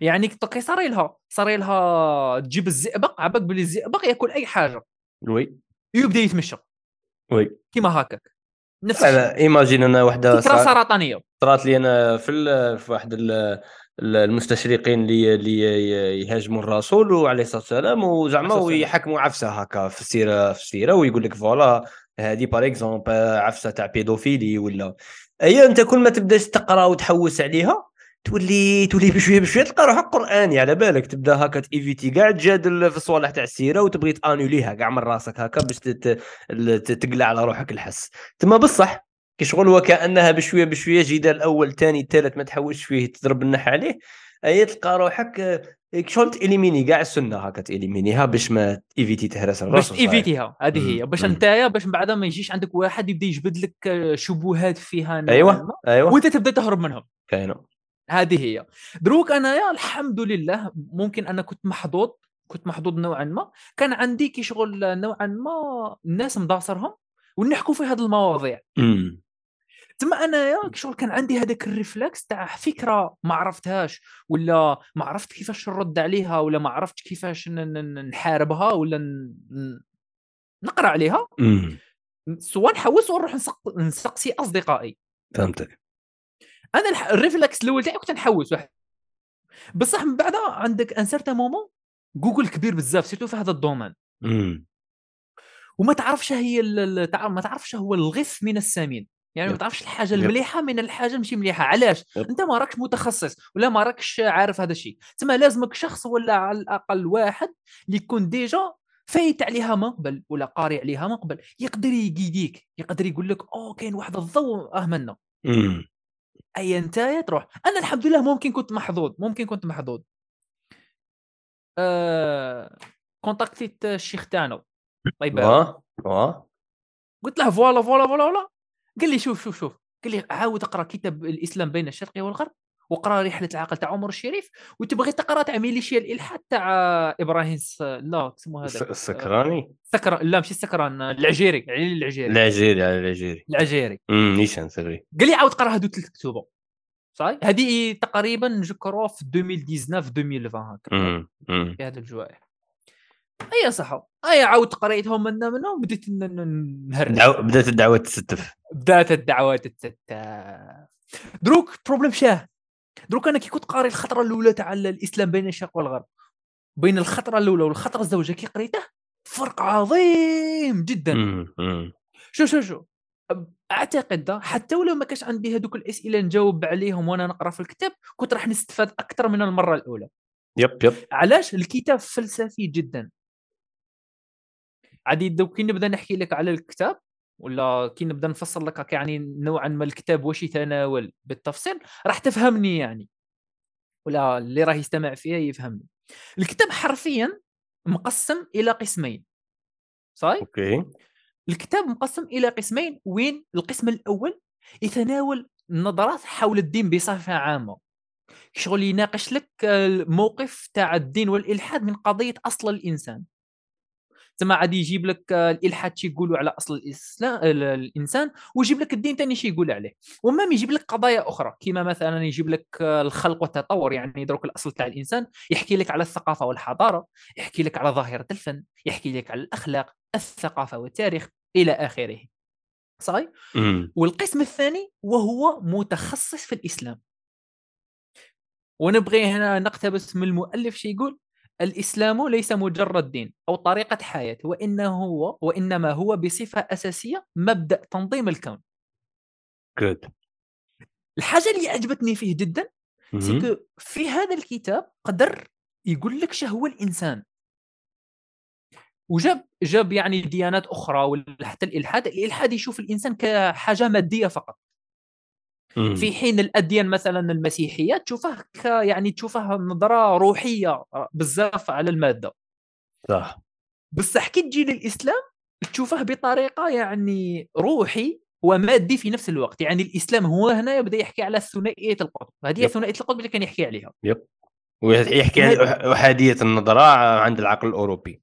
يعني كي صار لها صار لها تجيب الزئبق عباك باللي الزئبق ياكل أي حاجة. oui. يبدأ يتمشى. oui. كيما هكاك نفس أنا imagine أنا وحدة فكرة سرطانية. صرات لي أنا في ال- في واحد ال- ال- المستشرقين اللي اللي يهاجموا الرسول وعليه الصلاة والسلام وزعما. ويحكموا عفسة هكا في السيره في السيرة ويقول لك voilà هذه par exemple عفسة تاع pédophilie ولا. اي أنت كل ما تبدأش تقرأ وتحوس عليها تولي تولي بشوية بشوية تلقى روحك قرآني على بالك تبدأ هكا تيفيتي كاع تجادل في الصوالح تاع السيرة وتبغي تانوليها كاع من راسك هكا باش تقلع على روحك الحس تما بصح كي شغل وكانها بشوية بشوية جدال اول ثاني ثالث ما تحوسش فيه تضرب النح عليه أي تلقى روحك آه، شغل تإليميني كاع السنة هكا تإليمينيها باش ما ايفيتي تهرس باش الرسول صحيح. تيفيتيها هذه هي. باش. نتايا باش من بعد ما يجيش عندك واحد يبدأ يجبد لك آه، شبهات فيها أيوه أيوه وأنت تبدأ تهرب منهم كاينة هذه هي. دروك انايا الحمد لله ممكن أنا كنت محظوظ كنت محظوظ نوعا ما. كان عندي كي شغل نوعا ما الناس مضاصرهم ونحكوا في هذه المواضيع. تما انايا كي شغل كان عندي هذاك ال réflexe تاع فكرة ما عرفتهاش ولا ما عرفت كيفاش نرد عليها ولا ما عرفت كيفاش نحاربها ولا نقرأ عليها. سواء نحوس ونروح نسق- نسقسي أصدقائي. فهمتك. أنا. ال réflexe الأول تاعي كنت نحوس واحد. بصح من بعد عندك un certain moment جوجل كبير بزاف surtout في هذا ال domaine وما تعرفش هي ما تعرفش هو الغث من السمين. يعني ما. تعرفش الحاجة. المليحة من الحاجة ماشي مليحة. علاش؟ yep. أنت ما راكش متخصص ولا ما راكش عارف هذا الشيء. تما لازمك شخص ولا على الأقل واحد اللي يكون déjà فايت عليها من قبل ولا قاري عليها من قبل. يقدر ي guider ك يقدر يقول لك أوه كاين واحد الضوء آه منا امم أي انت تروح أنا الحمد لله ممكن كنت محظوظ ممكن كنت محظوظ. آه... contacté ت الشيخ تاعنا. الله يبارك قلت له voilà voilà voilà voilà. قال لي شوف شوف شوف. قال لي عاود أقرأ كتاب الإسلام بين الشرق والغرب. وقرا رحلة العقل تاع عمر الشريف وتبغي تقرا تاع ميليشيا الإلحاد تاع إبراهيم س... لا اسمه الس- هذا السكراني سكران لا ماشي السكران العجيري علي العجيري. العجيري على العجيري. العجيري. امم نيشان سري قال لي عاود قرا هذو ثلاث كتب صحيح؟ هذه تقريبا نذكروها في 2019 2020 هكا. في هذا الجوائح. أي صح أي عاود قريتهم منا منهم بديت ن- ن- نهرج. دعو... بدات الدعوه تستف. بدات الدعوة تستف دروك problème شا هو. دروك أنا كي كنت قاري الخطرة الأولى تاع الإسلام بين الشرق والغرب. بين الخطرة الأولى والخطرة الزوجة كي قريته فرق عظيم جدا. شو شو شو؟ أعتقد حتى ولو ما كانش عندي هذوك الأسئلة نجاوب عليهم وأنا نقرأ في الكتاب كنت راح نستفاد أكثر من المرة الأولى. yep yep. علاش؟ الكتاب فلسفي جدا. عادي دوك كي نبدأ نحكي لك على الكتاب ولا كي نبدا نفصل لك هكا يعني نوعا ما الكتاب واش يتناول؟ بالتفصيل راح تفهمني يعني. ولا اللي راه يستمع فيها يفهمني. الكتاب حرفيا مقسم إلى قسمين. صحيح؟ OK. الكتاب مقسم إلى قسمين. وين؟ القسم الأول يتناول النظرات حول الدين بصفة عامة. شغل يناقش لك الموقف تاع الدين والإلحاد من قضية أصل الإنسان. تما عاد يجيب لك الإلحاد شي يقولوا على أصل الإسلام الإنسان ويجيب لك الدين ثاني شي يقول عليه. ومام يجيب لك قضايا أخرى. كما مثلا يجيب لك الخلق والتطور. يعني دروك الأصل تاع الإنسان يحكي لك على الثقافة والحضارة يحكي لك على ظاهرة الفن يحكي لك على الأخلاق الثقافة والتاريخ إلى آخره. صحيح والقسم الثاني وهو متخصص في الإسلام. ونبغي هنا نقتبس من المؤلف شي يقول الإسلام ليس مجرد دين أو طريقة حياة وإنه هو وإنما هو بصفة أساسية مبدأ تنظيم الكون. جود الحاجة اللي عجبتني فيه جدا سيكو في هذا الكتاب قدر يقول لك شهو الإنسان. وجاب جاب يعني ديانات أخرى ولا حتى الإلحاد الإلحاد يشوف الإنسان كحاجة مادية فقط. في حين الأديان مثلا المسيحية تشوفه يعني تشوفه نظرة روحية بزاف على المادة. صح. بصح كي تجي للإسلام تشوفه بطريقة يعني روحي ومادي في نفس الوقت. يعني الإسلام هو هنا يبدأ يحكي على ثنائية القطب هذه ثنائية القطب اللي كان يحكي عليها. يب. ويحكي على أحادية النظرة عند العقل الأوروبي.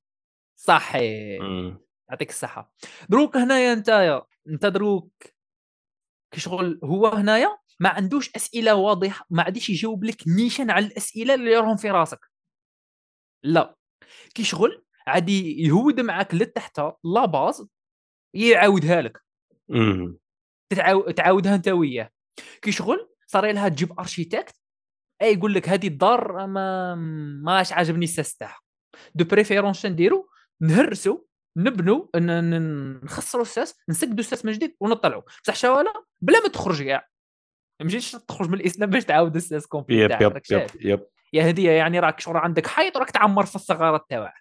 صحيح. يعطيك الصحة. دروك هنايا أنت أنت دروك؟ كشغل هو هنايا ما عندوش أسئلة واضحة ما عادش يجاوب لك نيشان على الأسئلة اللي راهم في راسك. لا كي شغل عادي يهود معاك لتحت la base يعاودها لك. تعاودها أنت وياه. كي شغل صار لها تجيب architecte أي يقول لك هذه الدار ما ماش عاجبني الساس تاعها de préférence نديرو نهرسو نبنوا نخسروا الساس نسقدوا الساس من جديد ونطلعوا بصح شواله بلا ما تخرج كاع. ما تمشيش تخرج من الإسلام باش تعاود الساس complète yep yep yep, yep. يا هديه يعني راك شغل عندك حيط وراك تعمر في الثغرات تاعها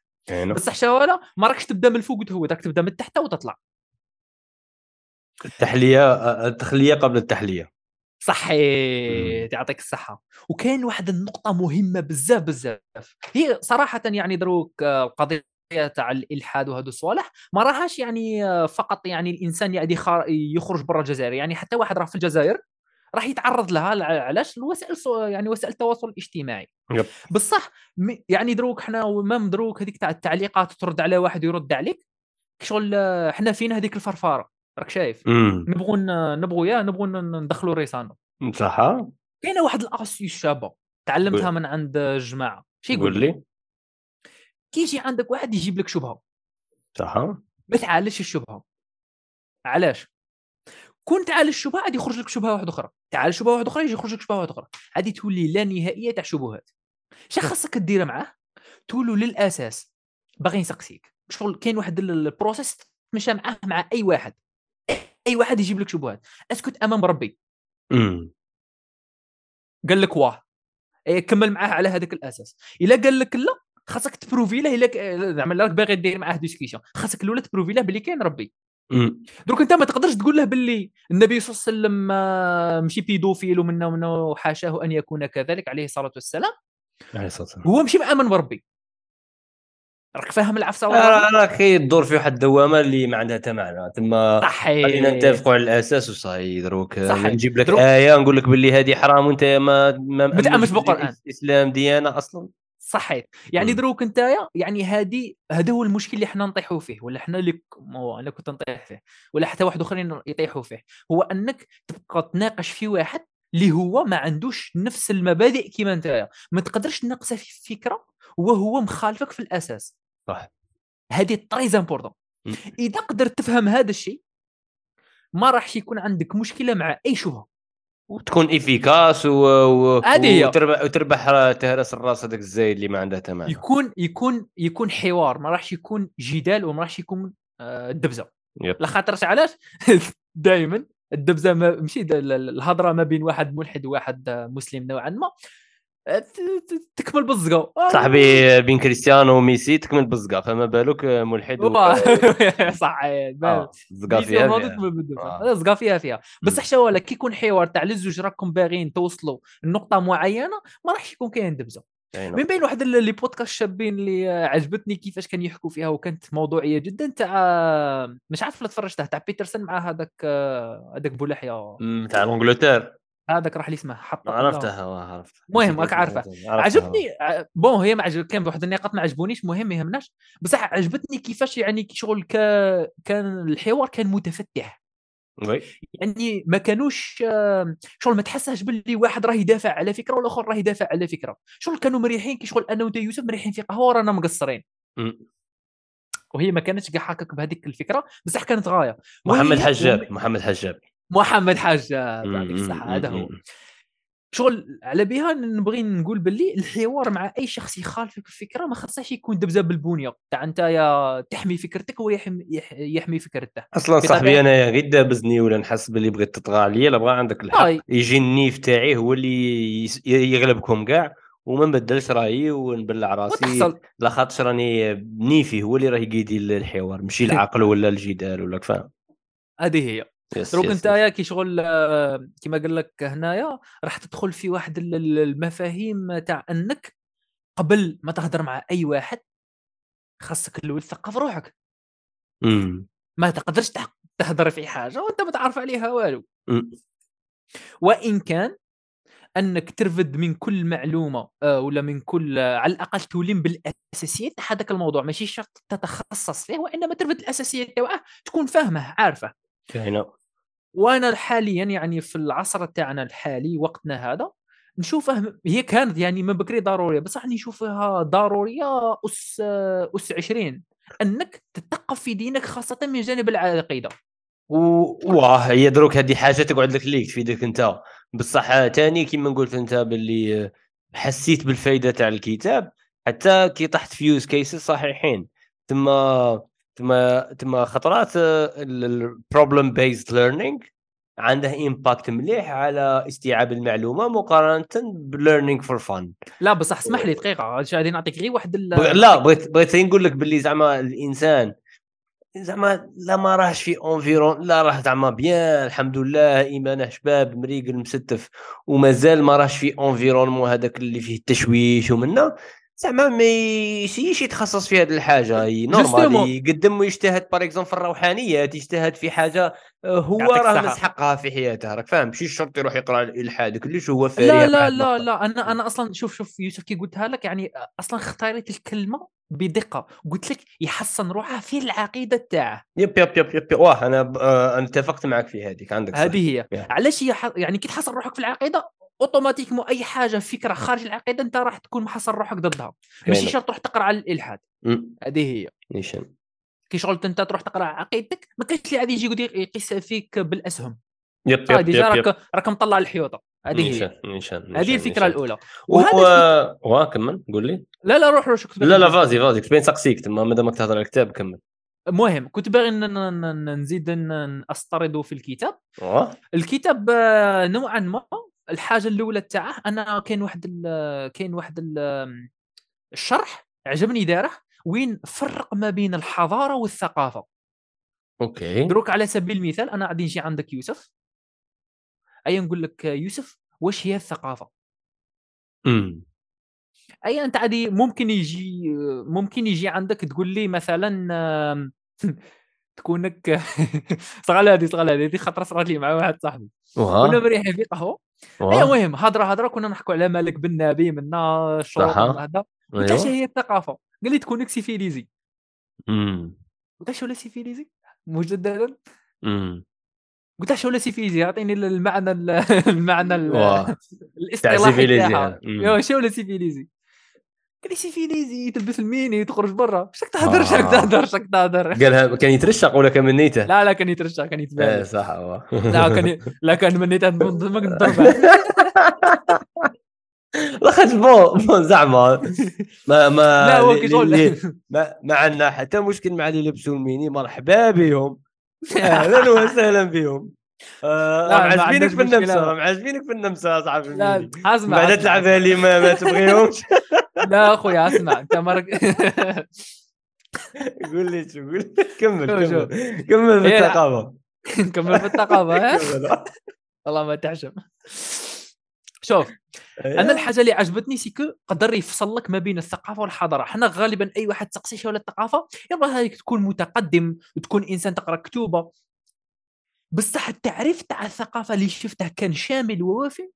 بصح شواله ما راكش تبدا من الفوق وتهود راك تبدا من تحت وتطلع. التحلية التخلية قبل التحلية. صحيح يعطيك الصحة. وكاين واحد النقطة مهمة بزاف بزاف. هي صراحة يعني دروك القضية تاع الإلحاد وهذو الصوالح. ما راهاش يعني فقط يعني الإنسان يعني يخرج برا الجزائر. يعني حتى واحد راه في الجزائر راح يتعرض لها علاش؟ الوسائل يعني وسائل التواصل الاجتماعي. يب. بصح يعني دروك حنا مام دروك هذيك تاع التعليقات ترد على واحد ويرد عليك شغل حنا فين هذيك الفرفارة؟ راك شايف؟ نبغوا نبغوا يا نبغوا ندخلوا ريسانو. صح. كاينة واحد الاسيس شابه تعلمتها من عند الجماعه شي يقول لي. كيجي عندك واحد يجيب لك شبهة. صح ما تعالجش الشبهة. علاش؟ كون تعالج الشبهة غادي يخرج لك شبهة واحدة أخرى. تعالج شبهة واحدة أخرى يجي يخرج لك شبهة واحدة أخرى. غادي تولي لا نهائية تاع شبهات. اش خاصك دير معاه تولوا للأساس. باغي نسقسيك شغل كاين واحد ال process تمشى معاه مع أي واحد. أي واحد يجيب لك شبهات. est-ce que تأمن بربي. قال لك واه. إيه، كمل معاه على هذاك الأساس. إلا قال لك لا خاصك ت prouver له إلا زعما راك باغي دير معاه discussion خاصك الاولى ت prouver له باللي كاين ربي. دروك انت ما تقدرش تقول له باللي النبي صلى الله عليه وسلم ماشي بيدوفيل ومنه ومنه حاشاه أن يكون كذلك عليه الصلاة والسلام. عليه الصلاة والسلام. هو ماشي مأمن بربي. راك فاهم العفسة ولا راك تدور في واحد الدوامة اللي ما عندها حتى معنى. تما صحيح. خلينا نتفقوا على الأساس وصاي دروك. نجيب لك دروك. آية نقول لك باللي هذه حرام وأنت ما ما متامنش بالقرآن. الإسلام ديانة أصلا. صحيت يعني م. دروك انت يعني هذه هذا هو المشكل اللي حنا نطيحوا فيه ولا حنا اللي أنا كنت نطيح فيه ولا حتى واحد آخرين يطيحوا فيه. هو أنك تبقى تناقش في واحد اللي هو ما عندوش نفس المبادئ كيما انت ما تقدرش تناقشه في فكرة وهو مخالفك في الأساس. صح. هذه très important إذا قدرت تفهم هذا الشيء ما راحش يكون عندك مشكلة مع أي شبهة. وتكون efficace و... و... وتربح وتربح تهرس الراس هذاك الزايد اللي ما عنده تمام. يكون يكون يكون حوار ما راحش يكون جدال وما راحش يكون آه، دبزة. لخاطر علاش؟ دائما الدبزة ما ماشي الهضرة ما بين واحد ملحد وواحد مسلم نوعا ما. تكمل بالزقه صاحبي بين كريستيانو وميسي تكمل بالزقه فما بالك ملحد صح زقا فيها فيها. زقا فيها فيها. بس حتى لك كي يكون حوار تاع لزوج راكم باغيين توصلوا لنقطة معينة ما راحش يكون كاين دبزة. من بين واحد les podcasts شابين اللي عجبتني كيفاش كان يحكوا فيها وكانت موضوعية جدا تاع مش عارف لا تفرجته تاع بيترسون مع هذاك هذاك بولحيه تاع l'Angleterre هذاك راح لي اسمه حط عرفتها عرفت المهم راك عارفه. عجبني bon هي ما عجب كان بواحد النقاط ما عجبونيش مهم ما يهمناش. بصح عجبتني كيفاش يعني شغل ك... كان الحوار كان متفتح. oui. يعني ما كانوش شغل ما تحسهش باللي واحد راه يدافع على فكرة والاخر راه يدافع على فكرة. شغل كانوا مريحين كي شغل أنا وأنت يوسف مريحين في قهوة ورانا مقصرين. وهي ما كانتش كاع هكاك بهذيك الفكرة بصح كانت غاية. محمد حجاب محمد حجاب. محمد حجاب يعطيك الصحه هذا هو. شغل على بها نبغي نقول باللي الحوار مع أي شخص يخالفك الفكرة ما خصهاش يكون دبزة بالبنية. تاع أنت يا تحمي فكرتك وهو يحمي, يحمي فكرته. أصلا صاحبي أنا غير دابزني ولا نحس باللي بغيت تطغى عليا لا بغا عندك الحق. آه. يجي النيف تاعي هو اللي يغلبكم كاع وما نبدلش رأيي ونبلع راسي. لا خاطش راني نيفي هو اللي راه يقيدي الحوار ماشي العقل ولا الجدال ولا فاهم هذه هي. دروك انت كي شغل آه، كما قال لك هنايا راح تدخل في واحد المفاهيم تاع انك قبل ما تهضر مع أي واحد خاصك الأول تثقف روحك. ما تقدرش تهضر في حاجة وأنت ما تعرف عليها والو. وإن كان أنك ترفد من كل معلومة آه، ولا من كل آه، على الأقل تولم بالأساسيات تاع هذاك الموضوع ماشي شرط تتخصص فيه وإنما ترفد الأساسيات تاعه تكون فاهمه عارفه. وأنا حاليا يعني في العصر تاعنا الحالي وقتنا هذا نشوفه هي كانت يعني من بكري ضرورية بصح نشوفها ضرورية أس أس 20 أنك تثقف في دينك خاصة من جانب العقيده واه هي دروك هذه حاجة تقعد لك ليك تفيدك انت. بصح ثاني كما قلت انت باللي حسيت بالفائده تاع الكتاب حتى كي طحت في use cases صحيحين. ثم ثم ثم خطرات ال problem based learning عنده impact مليح على استيعاب المعلومة مقارنة ب learning for fun لا بصح اسمح لي دقيقة غادي نعطيك غير واحد لا بغيت بغيت نقول لك باللي زعما الإنسان زعما لا ما راهش في environnement لا راه زعما بيان الحمد لله ايمانه شباب مريقل مستف ومازال ما راهش في environnement هذاك اللي فيه التشويش ومنا زعما ما يسيش يتخصص في هذه الحاجة normal يقدم ويجتهد par exemple في الروحانيات يجتهد في حاجة آه، هو راه مسحقها في حياته راك فاهم؟ ماشي شرط يروح يقرأ الإلحاد كلش هو فارغ لا لا لا لا. أنا أنا أصلا شوف شوف يوسف كي قلتها لك يعني أصلا اختاريت الكلمة بدقة. قلت لك يحسن روحه في العقيدة تاعه yep yep yep yep واه أنا آه، أنا اتفقت معك في هذيك عندك هذه هي. علاش يعني كي تحسن روحك في العقيدة automatiquement أي حاجة فكرة خارج العقيدة أنت راح تكون محصل روحك ضدها. ماشي شرط تروح تقرأ على الإلحاد. هذه هي. نيشان. كي شغل أنت تروح تقرأ عقيدتك ما كاينش اللي غادي يجي يقول يقيس فيك بالأسهم. yep yep déjà راك راك مطلع الحيوطة. هذه هي. نيشان هذه الفكرة الأولى. وهذا و... كمل قول لي. لا لا روح روح لا لا فازي فازي. كنت سقسيك تما مادامك تهضر على الكتاب كمل. المهم كنت باغي نزيد استرد في الكتاب. أوه. الكتاب آه، نوعا ما الحاجة الأولى تاعه أنا كاين واحد كاين واحد الشرح عجبني داره وين فرق ما بين الحضارة والثقافة. أوكي. دروك على سبيل المثال أنا غادي نجي عندك يوسف. اي نقول لك يوسف واش هي الثقافة؟ امم اي أنت عادي ممكن يجي ممكن يجي عندك تقول لي مثلا تكونك صغال هذه صغال هذه خطرة صرات لي مع واحد صاحبي. كنا مريحين في قهوه اي المهم هضرة هضرة كنا نحكوا على مالك بن نبي منا الشروط هذا. قلت له هي الثقافة. قال لي تكونك سيفيليزي امم قلت له شو سيفيليزي مجددا. امم قلت له شو سيفيليزي أعطيني المعنى المعنى الاصطلاحي تاعها. شو سيفيليزي قال لي سيفيليزي تلبس الميني تخرج برا. شك تهدر شك تهدر شك تهدر قالها كان يترشق ولا كان من نيته؟ لا لا كان يترشق كان يتبان إيه صح لا كان لا كان من نيته ما كنت لاخاطش بون زعما. ما ما لا هو كي ما, ما عندنا حتى مشكل مع اللي يلبسوا الميني. مرحبا بهم. أهلا وسهلا بهم. آه، معجبينك في النمسا. معجبينك في النمسا اصحاب لا الميدي أسمع بعد تلعبها لي ما, ما تبغيهمش. لا اخويا أسمع. أنت مرق قول لي شو قول. كمل. كمل. كمل هي- بالثقافه نكمل في الثقافة ها؟ كمل. والله ما تحشم. شوف أنا الحاجة اللي عجبتني سيكو قدر يفصل لك ما بين الثقافة والحضارة. حنا غالبا أي واحد تقصي شي ولا الثقافة يبغى هذيك تكون متقدم وتكون إنسان تقرأ كتوبه بصح التعريف تاع الثقافة اللي شفته كان شامل ووافي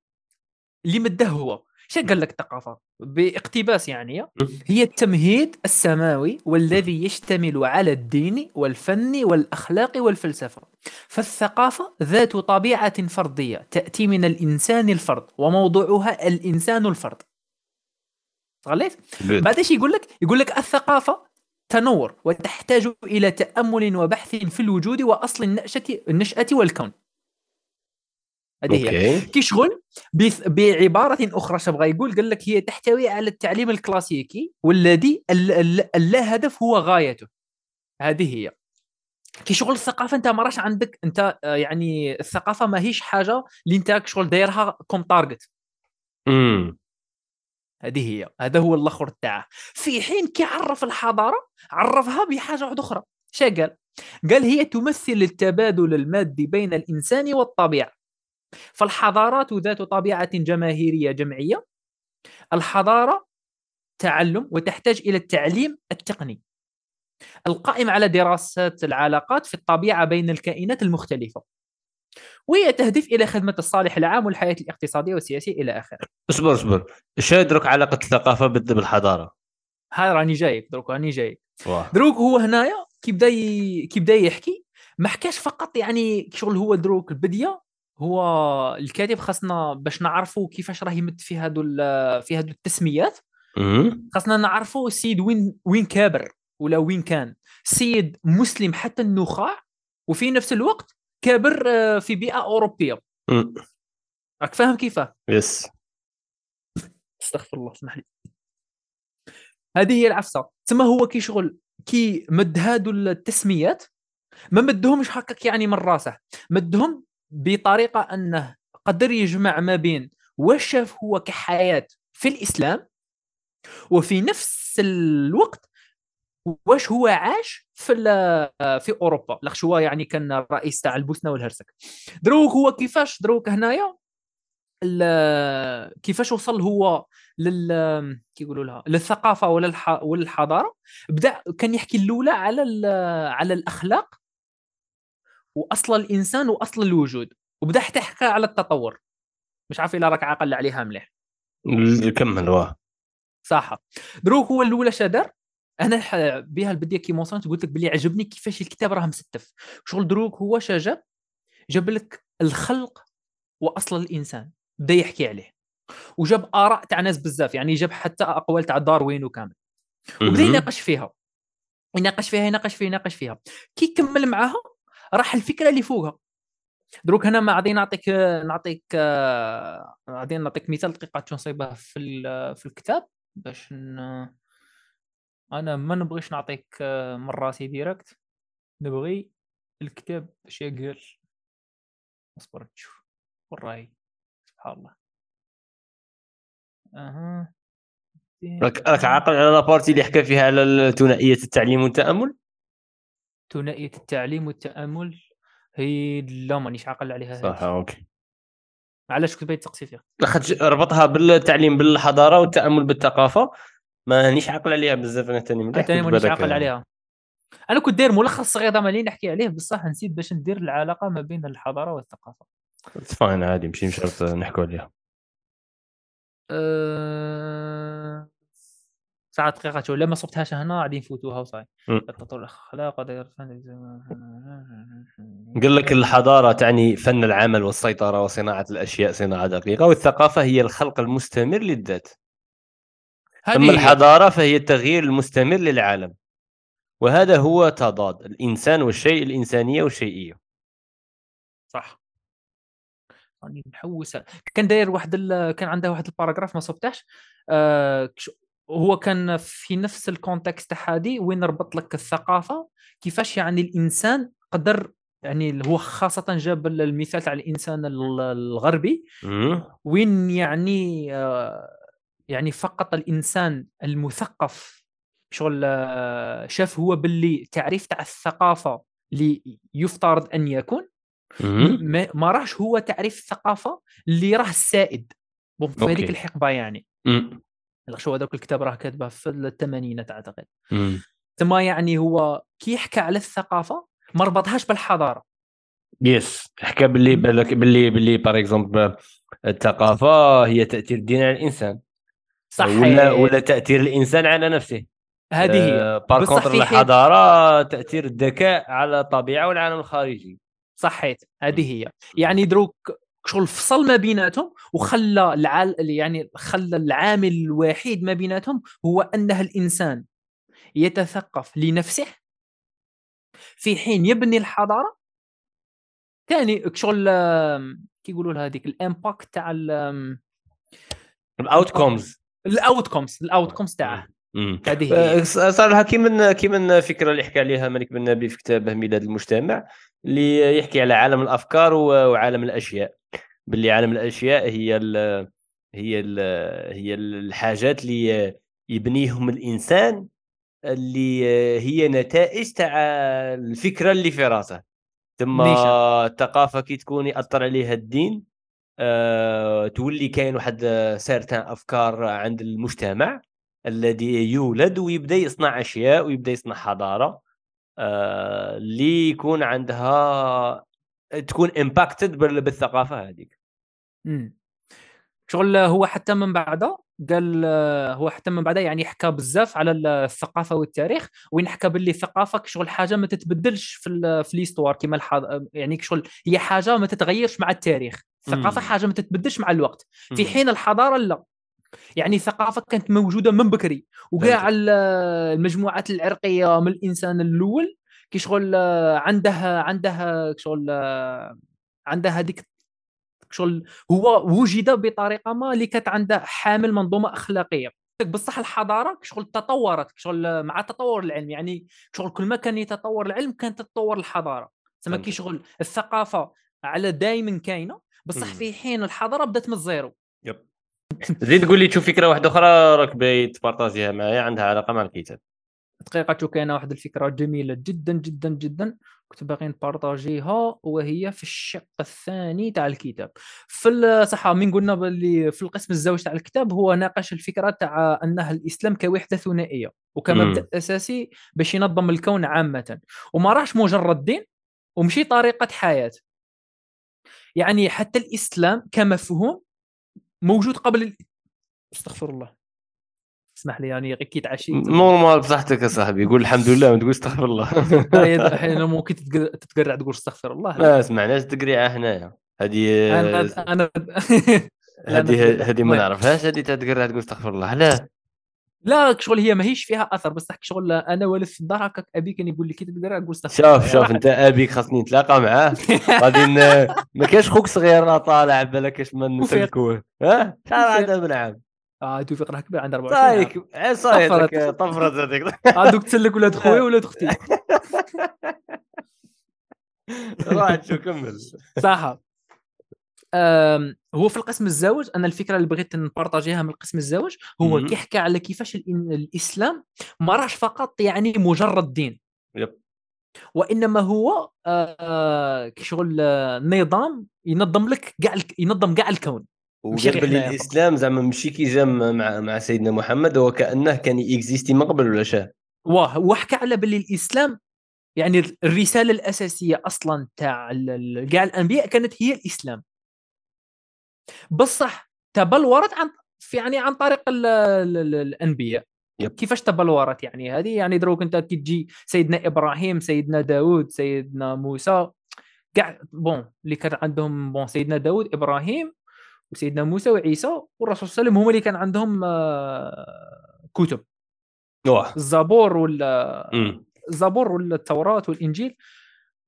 اللي مده هو. شو قال لك الثقافة؟ باقتباس يعني هي التمهيد السماوي والذي يشتمل على الدين والفن والأخلاق والفلسفة. فالثقافة ذات طبيعة فردية تأتي من الإنسان الفرد وموضوعها الإنسان الفرد. غليت. بعد إيش يقول لك يقول لك الثقافة تنور وتحتاج إلى تأمل وبحث في الوجود النشاه النشأة والكون. هذه هي. شغل بث- بعبارة أخرى شو بغى يقول قال لك هي تحتوي على التعليم الكلاسيكي والذي ال- ال- اللا هدف هو غايته. هذه هي. كي شغل الثقافة. أنت ما راش عندك أنت آه، يعني الثقافة ماهيش حاجة اللي أنت شغل دايرها comme target. امم هذه هي هذا هو الأخر تاعه. في حين كي عرف الحضارة عرفها بحاجة واحدة أخرى. شا قال؟ هي تمثل التبادل المادي بين الإنسان والطبيعة. فالحضارات ذات طبيعة جماهيرية جمعية. الحضارة تعلم وتحتاج إلى التعليم التقني. القائم على دراسة العلاقات في الطبيعة بين الكائنات المختلفة. وهي تهدف إلى خدمة الصالح العام والحياة الاقتصادية والسياسية إلى آخره. اصبر اصبر. إيش يدرك علاقة الثقافة بال- بالحضارة؟ هذا راني جايك دروك راني جايك دروك هو هنايا كي بدأ ي... كي بدأ يحكي ما حكاش فقط يعني شغل هو دروك البدية هو الكاتب خاصنا باش نعرفوا كيفاش راه يمد في هادو في هادو التسميات. خاصنا نعرفوا السيد وين وين كابر ولا وين كان. سيد مسلم حتى النخاع وفي نفس الوقت كابر آه، في بيئة أوروبية. راك فاهم كيفاه yes. استغفر الله اسمح لي هذه هي العفسة. تما هو كي شغل كي مد هادو التسميات ما مدهمش هكاك يعني من راسه. مدهم بطريقة أنه قدر يجمع ما بين واش شاف هو كحياة في الإسلام وفي نفس الوقت واش هو عاش في في أوروبا. هو يعني كان الرئيس تاع البوسنة والهرسك. دروك هو كيفاش دروك هنايا كيفاش وصل هو لل كي يقولوا لها للثقافة ولا الح... بدأ كان يحكي الأولى على ال... على الأخلاق وأصل الإنسان وأصل الوجود. وبدأ حتى حكى على التطور. مش عارف الا راك عاقل عليها مليح. كمل واه. صح. دروك هو الأولى شادر. أنا بها البديه كي وصلت قلت لك بلي عجبني كيفاش الكتاب راه مستف. شغل دروك هو شجاب جاب لك الخلق وأصل الإنسان بدا يحكي عليه. وجاب آراء تاع ناس بزاف يعني جاب حتى أقوال تاع داروين وكامل. وبدأ. يناقش فيها. يناقش فيها يناقش فيها يناقش فيها. كي كمل معاها راح الفكرة اللي فوقها. دروك هنا ما غادي نعطيك نعطيك آه، غادي نعطيك مثال دقيقة تنصيبه في في الكتاب باش ن... أنا ما نبغيش نعطيك آه، من راسي direct نبغي الكتاب اش قال اصبر تشوف. وين راهي سبحان الله. أها. راك راك عاقل على la partie اللي حكى فيها على ثنائية التعليم والتأمل؟ ثنائية التعليم والتأمل؟ هي لا مانيش عاقل عليها صح. okay. علاش كنت بغيت تسقسي فيها لاخاطش ربطها بالتعليم بالحضارة والتأمل بالثقافة. مانيش عاقل عليها بزاف أنا ثاني ثاني مانيش عاقل عليها. أنا كنت داير ملخص صغير دائما اللي نحكي عليه بصح نسيت باش ندير العلاقة ما بين الحضارة والثقافة. فاين عادي ماشي شرط نحكوا عليها. أه... ساعة دقيقة شو لما صبتهاش هنا غادي نفوتوها وصاي. مم. تطور الأخلاق قال لك الحضارة تعني فن العمل والسيطرة وصناعة الأشياء صناعة دقيقة والثقافة هي الخلق المستمر للذات. هي. الحضارة فهي التغيير المستمر للعالم. وهذا هو تضاد الإنسان والشيء الإنسانية والشيئية. صح. راني محوسه كان داير واحد ال... كان عنده واحد ال paragraph ما صبتهاش آه... هو كان في نفس ال context هذه وين ربط لك الثقافة؟ كيفاش يعني الإنسان قدر يعني هو خاصة جاب المثال تاع الإنسان ال- الغربي. وين يعني آه، يعني فقط الإنسان المثقف شغل آه، شاف هو باللي تعريف تاع الثقافة اللي يفترض أن يكون. ما, ما راهش هو تعريف الثقافة اللي راه السائد bon في هذيك. الحقبة يعني. شو هذاك الكتاب راه كاتبه في الثمانينات أعتقد. ثم يعني هو كي يحكى على الثقافة ما ربطهاش بالحضارة yes حكى باللي. بالك باللي باللي par exemple الثقافة هي تأثير الدين على الإنسان صح ولا ولا تأثير الإنسان على نفسه. هذه هي. par بصح contre الحضارة تأثير الذكاء على الطبيعه والعالم الخارجي. صحيت. هذه هي. يعني دروك شغل فصل ما بيناتهم وخلى العال يعني خلى العامل الوحيد ما بيناتهم هو أنه الإنسان يتثقف لنفسه في حين يبني الحضارة. ثاني شغل آم، كي يقولوا لها هذيك ال impact تاع ال outcomes ال outcomes ال outcomes تاعه هذه هي. صراحة كيما كيما الفكرة اللي حكى عليها مالك بن نبي في كتابه ميلاد المجتمع اللي يحكي على عالم الأفكار وعالم الأشياء. باللي عالم الأشياء هي ال هي ال هي الحاجات اللي يبنيهم الإنسان اللي هي نتائج تاع الفكرة اللي في راسه. ثم. الثقافة كي تكون يأثر عليها الدين تولي كاين واحد certain أفكار عند المجتمع الذي يولد ويبدأ يصنع أشياء ويبدأ يصنع حضارة آه، اللي يكون عندها تكون impacted بالثقافة هذيك. شغل هو حتى من بعدها قال آه، هو حتى من بعدها يعني حكى بزاف على الثقافة والتاريخ وين حكى باللي الثقافه شغل حاجة ما تتبدلش في في l'histoire كما. يعني شغل هي حاجة ما تتغيرش مع التاريخ الثقافه. حاجة ما تتبدلش مع الوقت. في. حين الحضارة لا. يعني الثقافه كانت موجودة من بكري. وكاع المجموعات العرقية من الإنسان الأول كي شغل عندها عندها شغل عندها هذيك شغل هو وجد بطريقة ما اللي كانت عندها حامل منظومة أخلاقية. بصح الحضارة شغل تطورت شغل مع تطور العلم. يعني شغل كل ما كان يتطور العلم كانت تتطور الحضارة. تسمى كي. شغل الثقافة على دائما كاينة. بصح. في حين الحضاره بدات من ال zéro. yep. زيد قول لي تشوف فكرة واحدة أخرى راك باغي تبارطاجيها معايا عندها علاقة مع الكتاب. دقيقة كاينة واحد الفكرة جميلة جدا جدا جدا. كنت باغي نبارطاجيها وهي في الشق الثاني تاع الكتاب. في صح من قلنا باللي في القسم الزوج تاع الكتاب هو ناقش الفكرة تاع أنها الإسلام كوحدة ثنائية وكمبدأ مم. أساسي باش ينظم الكون عامة. وما راهش مجرد دين ومشي طريقة حياة. يعني حتى الإسلام كمفهوم موجود قبل ال... استغفر الله. اسمح لي يعني كي تعشيت نورمال بصحتك يا صاحبي. قول الحمد لله ما تقول استغفر الله. هاي أحيانا ممكن تتق- تتقرع تقول استغفر الله. ما سمعناش تقريعة هنايا هذه أنا هذه هذه ما. نعرفهاش. هذه تقريعه تقول استغفر الله. لا. لا شغل هي ماهيش فيها أثر بس تحكي شغل أنا والد في الدار هكاك ابي كان يقول لي كي تتقرع قول استغفر الله شوف شوف. أنت أبيك خاصني نتلاقى معاه غادي ما كاينش خوك صغير راه طالع بالك اش ما. نسلكوه ها شحال وفيق. عنده من عام آه توفيق راه كبير عنده 24 عام. صايك عين صايتك طفرت. هذيك آه، دوك تسلك ولاد خويا ولاد أختي روح شو كمل صح هو في القسم الزوج أنا الفكرة اللي بغيت نبارطاجيها من القسم الزوج هو مهم. كيحكي على كيفاش الإسلام ما راهش فقط يعني مجرد دين يب. وإنما هو آه، كشغل آه، نظام ينظم لك كاع ينظم كاع الكون وقال باللي. الإسلام زعما ماشي كي جا مع مع سيدنا محمد هو كأنه كان اكزيستي من قبل ولا شاه واه وحكى على باللي الإسلام يعني الرسالة الأساسية أصلا تاع كاع الأنبياء كانت هي الإسلام بصح تبلورت عن يعني عن طريق ال ال ال الأنبياء yep. كيفاش تبلورت يعني هذه يعني دروك أنت كي تجي سيدنا إبراهيم سيدنا داود سيدنا موسى كاع bon اللي كان عندهم bon سيدنا داود إبراهيم وسيدنا موسى وعيسى والرسول صلى الله عليه وسلم هما اللي كان عندهم آه، كتب الزبور ولا. الزبور ولا التوراة والإنجيل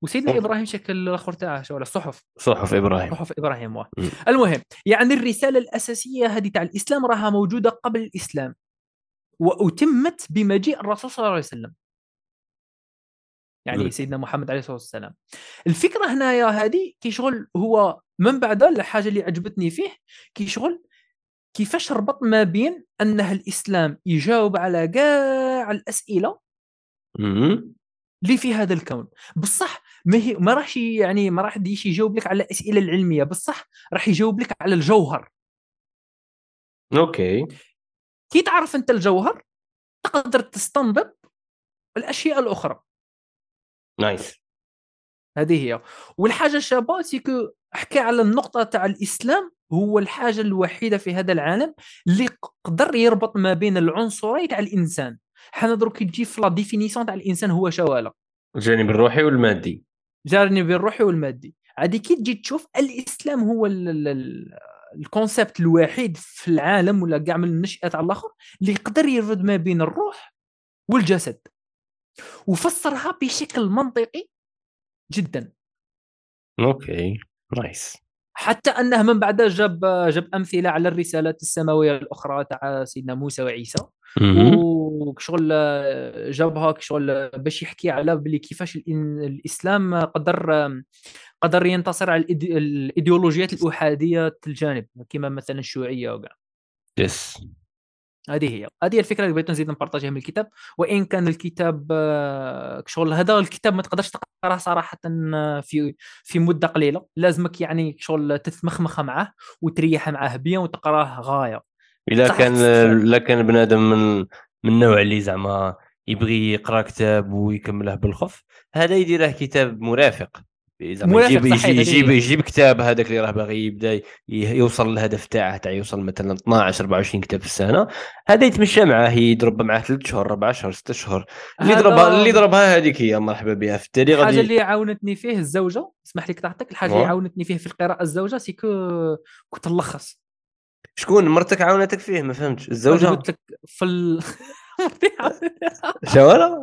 وسيدنا صحف. إبراهيم شكل الأخر تاعه ولا الصحف صحف إبراهيم صحف إبراهيم واه. المهم يعني الرسالة الأساسية هذه تاع الإسلام راها موجودة قبل الإسلام وأتمت بمجيء الرسول صلى الله عليه وسلم يعني Good. سيدنا محمد عليه الصلاة والسلام الفكرة هنايا هذه كي شغل هو من بعد الحاجة اللي عجبتني فيه كي شغل كيفاش ربط ما بين أنه الإسلام يجاوب على كاع الأسئلة مهم. اللي في هذا الكون بصح ما هي ما راحش يعني ما راح يديش يجاوب لك على الأسئلة العلمية بصح راح يجاوب لك على الجوهر. okay. كي تعرف أنت الجوهر تقدر تستنبط الأشياء الأخرى. nice. هذه هي. والحاجة الشابة c'est que حكى على النقطة تاع الإسلام هو الحاجة الوحيدة في هذا العالم اللي قدر يربط ما بين العنصرين تاع الإنسان. حنا درك كي تجي في la définition تاع الإنسان هو شوالة. الجانب الروحي والمادي. جانب الروحي والمادي. عادي كي تجي تشوف الإسلام هو ال- ال- ال- ال concept الوحيد في العالم ولا كاع من النشأة على الآخر اللي يقدر يربط ما بين الروح والجسد. وفسرها بشكل منطقي جدا. okay nice حتى أنه من بعد جاب جاب أمثلة على الرسالات السماوية الأخرى تاع سيدنا موسى وعيسى. وشغل جابها شغل باش يحكي على بلي كيفاش الإسلام قدر قدر ينتصر على الإيديولوجيات الأحادية الجانب كما مثلا الشيوعية وكاع. يس هذه هي. هذه هي الفكرة اللي بغيت نزيد نبارطاجيها من الكتاب. وإن كان الكتاب آه، شغل هذا الكتاب ما تقدرش تقراه صراحة آه، في في مدة قليلة. لازمك يعني شغل تتمخمخ معاه وتريح معاه بيان وتقراه غاية. الا صح كان. الا كان بنادم من من النوع اللي زعما يبغي يقرأ كتاب ويكمله بالخف هذا يديره كتاب مرافق. يجيب يجيب, يجيب. يجيب كتاب هذاك اللي راه باغي يبدا يوصل للهدف تاعه تاع يوصل مثلا 12 24 كتاب في السنة. هذا يتمشى معاه يضرب معاه 3 شهور 4 شهور 6 شهور اللي هذا ضربها اللي ضربها هذيك هي مرحبا بها. في التالي الحاجة غادي اللي عاونتني فيه الزوجة اسمح لي قطعتك الحاجة اللي واه. عاونتني فيه في القراءة الزوجة سيكو كنت نلخص. شكون؟ مرتك عاونتك فيه ما فهمتش. الزوجة؟ قلت لك في ال... شوالا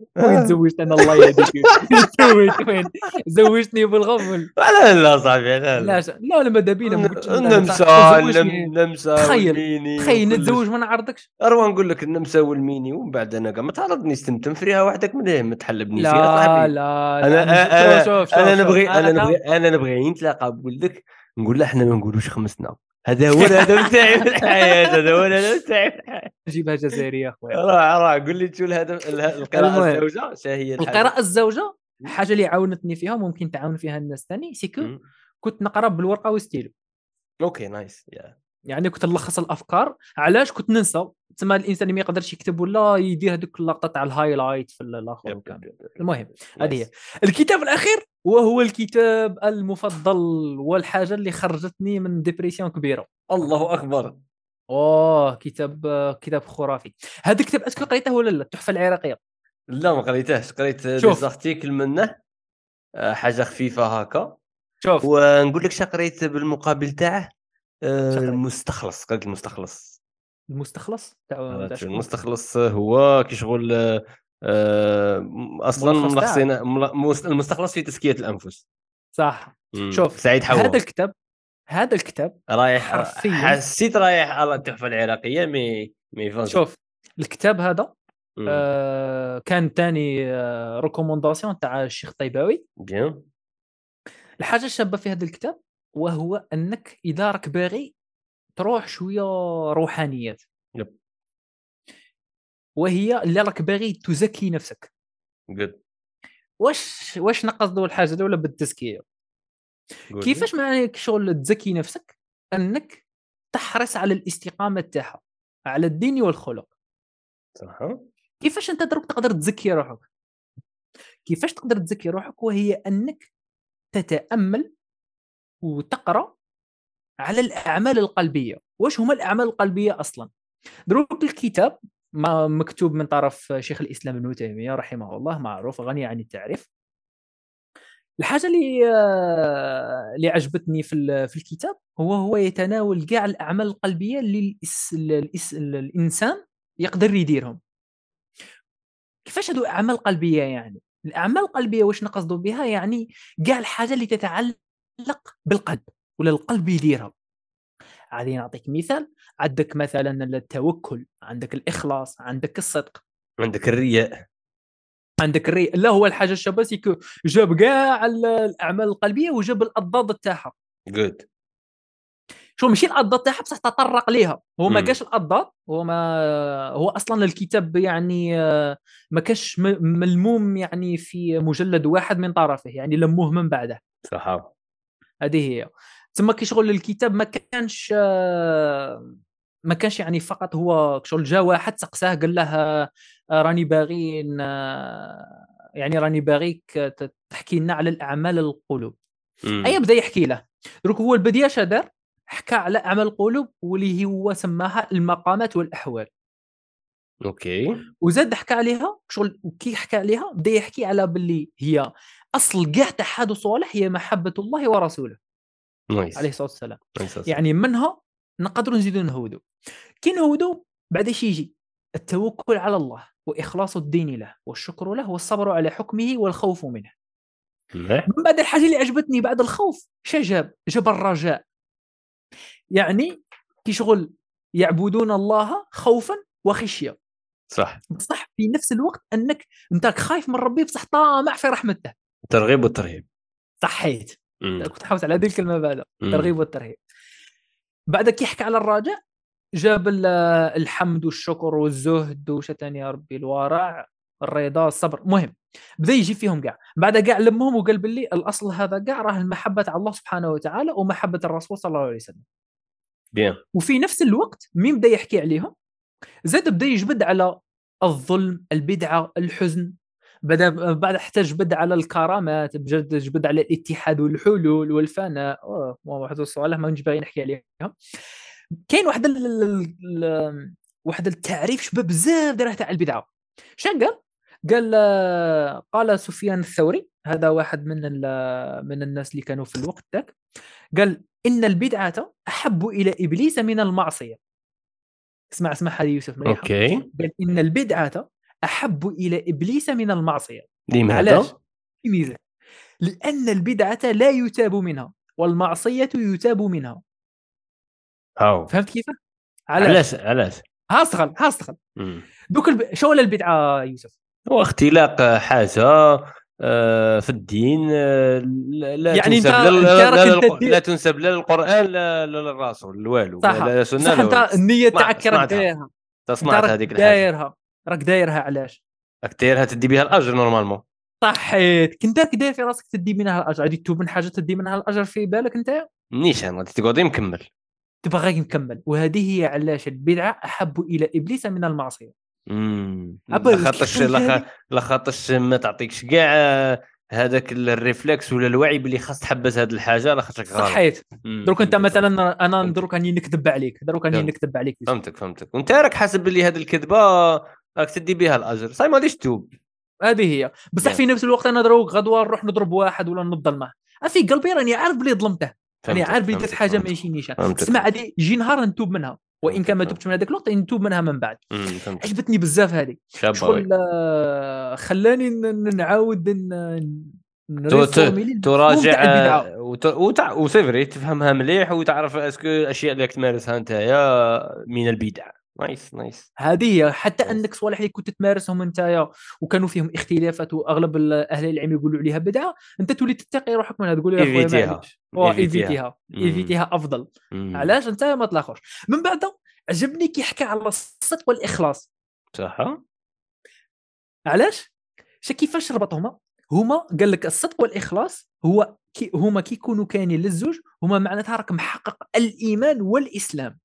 وين تزوجت أنا الله يهديك تزوجت وين زوجتني بالغفل لا لا صاحبي لا لا. لا لا ماذا بينا ما لا، النمسا. النمسا تخيل- تخيل. نتزوج ما نعرضكش اروى نقول لك النمسا والميني ومن بعد أنا كاع ما تعرضني استمتم فريها وحدك من ما تحلبني فيها لا لا أنا أنا. نبغي أنا نبغي أنا نبغي نتلاقى بولدك نقول له إحنا ما نقولوش خمسنا هذا هو الهدف تاعي في الحياة هذا هو الهدف تاعي في الحياة نجيبها جزائرية اخويا راه راه قول لي شو الهدف اله- القراءة. الزوجة؟ شا هي الحاجة؟ القراءة الزوجة الحاجة اللي عاونتني فيها ممكن تعاون فيها الناس ثاني سيكو. كنت نقرأ بالورقة وستيلو OK nice. يعني كنت نلخص الأفكار. علاش كنت ننسى؟ تسمى الإنسان ما يقدرش يكتب ولا يدير هذوك اللقطه تاع ال highlight في الآخر. المهم هذه هي. الكتاب الأخير وهو الكتاب المفضل والحاجة اللي خرجتني من dépression كبيرة. الله أكبر. أوه كتاب كتاب خرافي. هذا الكتاب est-ce que قريته ولا لا؟ التحفة العراقية. لا ما قريتهش. قريت des شوف. articles منه. آه، حاجة خفيفة هكا. شوف. ونقول لك شا قريت بالمقابل تاعه؟ آه،؟ المستخلص. قريت المستخلص. المستخلص؟ تاع آه،؟ المستخلص هو كي شغل أصلا ملخص تاعه. ملخصين مل- مس- المستخلص في تزكية الأنفس صح مم. شوف، سعيد حوا هذا الكتاب هذا الكتاب رايح حرفياً. حسيت رايح على التحفة العراقية مي مي فاز شوف الكتاب هذا. آه كان ثاني آه recommandation تاع الشيخ طيباوي bien الحاجة الشابة في هذا الكتاب وهو أنك إذا راك باغي تروح شوية روحانيات yep. وهي اللي راك باغي تزكي نفسك. good. واش واش نقصدوا الحاجة الاولى بالتزكية؟ كيفاش معناك شغل تزكي نفسك؟ أنك تحرص على الاستقامة تاعها على الدين والخلق. صح. كيفاش أنت دروك تقدر تزكي روحك؟ كيفاش تقدر تزكي روحك؟ وهي أنك تتأمل وتقرأ على الأعمال القلبية. واش هما الأعمال القلبية أصلا؟ دروك الكتاب مكتوب من طرف شيخ الإسلام ابن تيمية رحمه الله معروف غني عن التعريف. الحاجة اللي آه، اللي عجبتني في في الكتاب هو هو يتناول كاع الأعمال القلبية اللي الإس- الإنسان يقدر يديرهم. كيفاش هادو أعمال قلبية يعني؟ الأعمال القلبية واش نقصدوا بها؟ يعني كاع الحاجة اللي تتعلق بالقلب ولا القلب يديرها. غادي نعطيك مثال. عندك مثلا التوكل عندك الإخلاص عندك الصدق. عندك الرياء. عندك الري لا هو الحاجة الشابة سيكو جاب كاع الأعمال القلبية وجاب الأضداد تاعها جود شو ماشي الأضداد تاعها بصح تطرق ليها. هو ما. كاش الأضداد هو ما هو أصلا الكتاب يعني آه، ما كاش ملموم يعني في مجلد واحد من طرفه يعني لموه من بعده. صح هذه هي. تما كي شغل الكتاب ما كانش ما كانش يعني فقط هو شغل جا واحد سقساه قال له آه، راني باغي آه، يعني راني باغيك تحكي لنا على الأعمال القلوب. اي بدا يحكي له. دروك هو البديه دار حكى على أعمال القلوب واللي هو سماها المقامات والأحوال. OK. وزاد حكى عليها شغل كي حكى عليها بدأ يحكي على باللي هي أصل كاع تاع صالح هي محبة الله ورسوله. nice. عليه الصلاة والسلام. يعني منها نقدروا نزيدوا نهودوا كي نهودوا بعد إيش يجي التوكل على الله وإخلاص الدين له والشكر له والصبر على حكمه والخوف منه. من بعد الحاجة اللي عجبتني بعد الخوف شا جاب الرجاء. يعني كي شغل يعبدون الله خوفا وخشية. صح. بصح في نفس الوقت أنك أنت خايف من ربي بصح طامع في رحمته. ترغيب والترهيب. صحيت. كنت حافظ على هذه الكلمة بعد مم. الترغيب والترهيب. بعد كي يحكي على الرجاء جاب ال- الحمد والشكر والزهد وش تاني يا ربي الورع الرضا الصبر. مهم. بدأ يجي فيهم كاع بعد كاع لمهم وقال باللي الأصل هذا كاع راه المحبة على الله سبحانه وتعالى ومحبة الرسول صلى الله عليه وسلم. بيان. وفي نفس الوقت مين بدأ يحكي عليهم؟ زاد بدأ يجبد على الظلم البدعة الحزن. بدا بعد حتى جبد على الكرامات بجد جبد على الاتحاد والحلول والفناء. واحد السؤال ما باغي نحكي عليها كاين واحد ال... واحد التعريف شبه بزاف داره تاع البدعة. شنو قال؟ قال آه، قال سفيان الثوري هذا واحد من من الناس اللي كانوا في الوقت ذاك. قال إن البدعة أحب إلى إبليس من المعصية. اسمع اسمع هذه يوسف مليحه أوكي. قال إن البدعة أحب إلى إبليس من المعصية لماذا؟ علاش؟ ميزه لأن البدعة لا يتاب منها والمعصية يتاب منها هاو فهمت كيف؟ علاش؟ علاش؟ هاستغل هاستغل. دوك الب... شو ولا البدعة يوسف؟ هو اختلاق حاجة آه، في الدين آه، لا يعني تنسب لا, لا, لا, تنسب لا للقرآن لا للرسول والو صح لا سنة لا انت. النية تاعك راك. دايرها راك هذيك الحاجة دايرها راك دايرها علاش؟ راك دايرها تدي بها الأجر normalement. صحيت. كنت راك داير في راسك تدي منها الأجر. غادي تتوب من حاجة تدي منها الأجر في بالك أنت؟ نيشان غادي تقعدي مكمل. تبغى غير نكمل وهذه هي علاش البدعة أحب إلى إبليس من المعصية. لخاطرش لخاطرش ما تعطيكش كاع هذاك ال réflexe ولا الوعي باللي خاص تحبس هذه الحاجة لاخاطرك غلط. صحيت. دروك أنت مثلا أنا. دروك راني نكذب عليك. دروك راني. نكذب عليك. فهمتك فهمتك. وأنت راك حاسب باللي هذه الكذبة راك تدي بها الأجر صاي ما غاديش تتوب هذه هي بصح. في نفس الوقت أنا دروك غدوة نروح نضرب واحد ولا نظلمه في قلبي راني عارف بلي ظلمته راني عارف بلي درت حاجة. ماشي نيشان تسمع. غادي يجي نهار نتوب منها وإن كان ما. تبتش من هذاك الوقت نتوب منها من بعد عجبتني بزاف هذه شغل. آه، خلاني نعاود تراجع. و c'est vrai تفهمها مليح وتعرف est-ce que الأشياء اللي راك تمارسها نتايا من البدع nice nice. هذه هي. حتى Yes. أنك صوالح اللي كنت تمارسهم انت وكانوا فيهم اختلافات وأغلب أهل العلم يقولوا عليها. بدعه أنت تولي تتقي روحك منها تقول يا. معليش إيفيتيها. إيفيتيها. مم. إيفيتيها أفضل. مم. علاش؟ انت ما تلاخرش. من بعد عجبني كي حكى على الصدق والإخلاص. صح. علاش؟ شا كيفاش ربطهما؟ هما قال لك الصدق والإخلاص هو كي هما كي يكونوا كاينين للزوج هما معناتها راك محقق الإيمان والإسلام.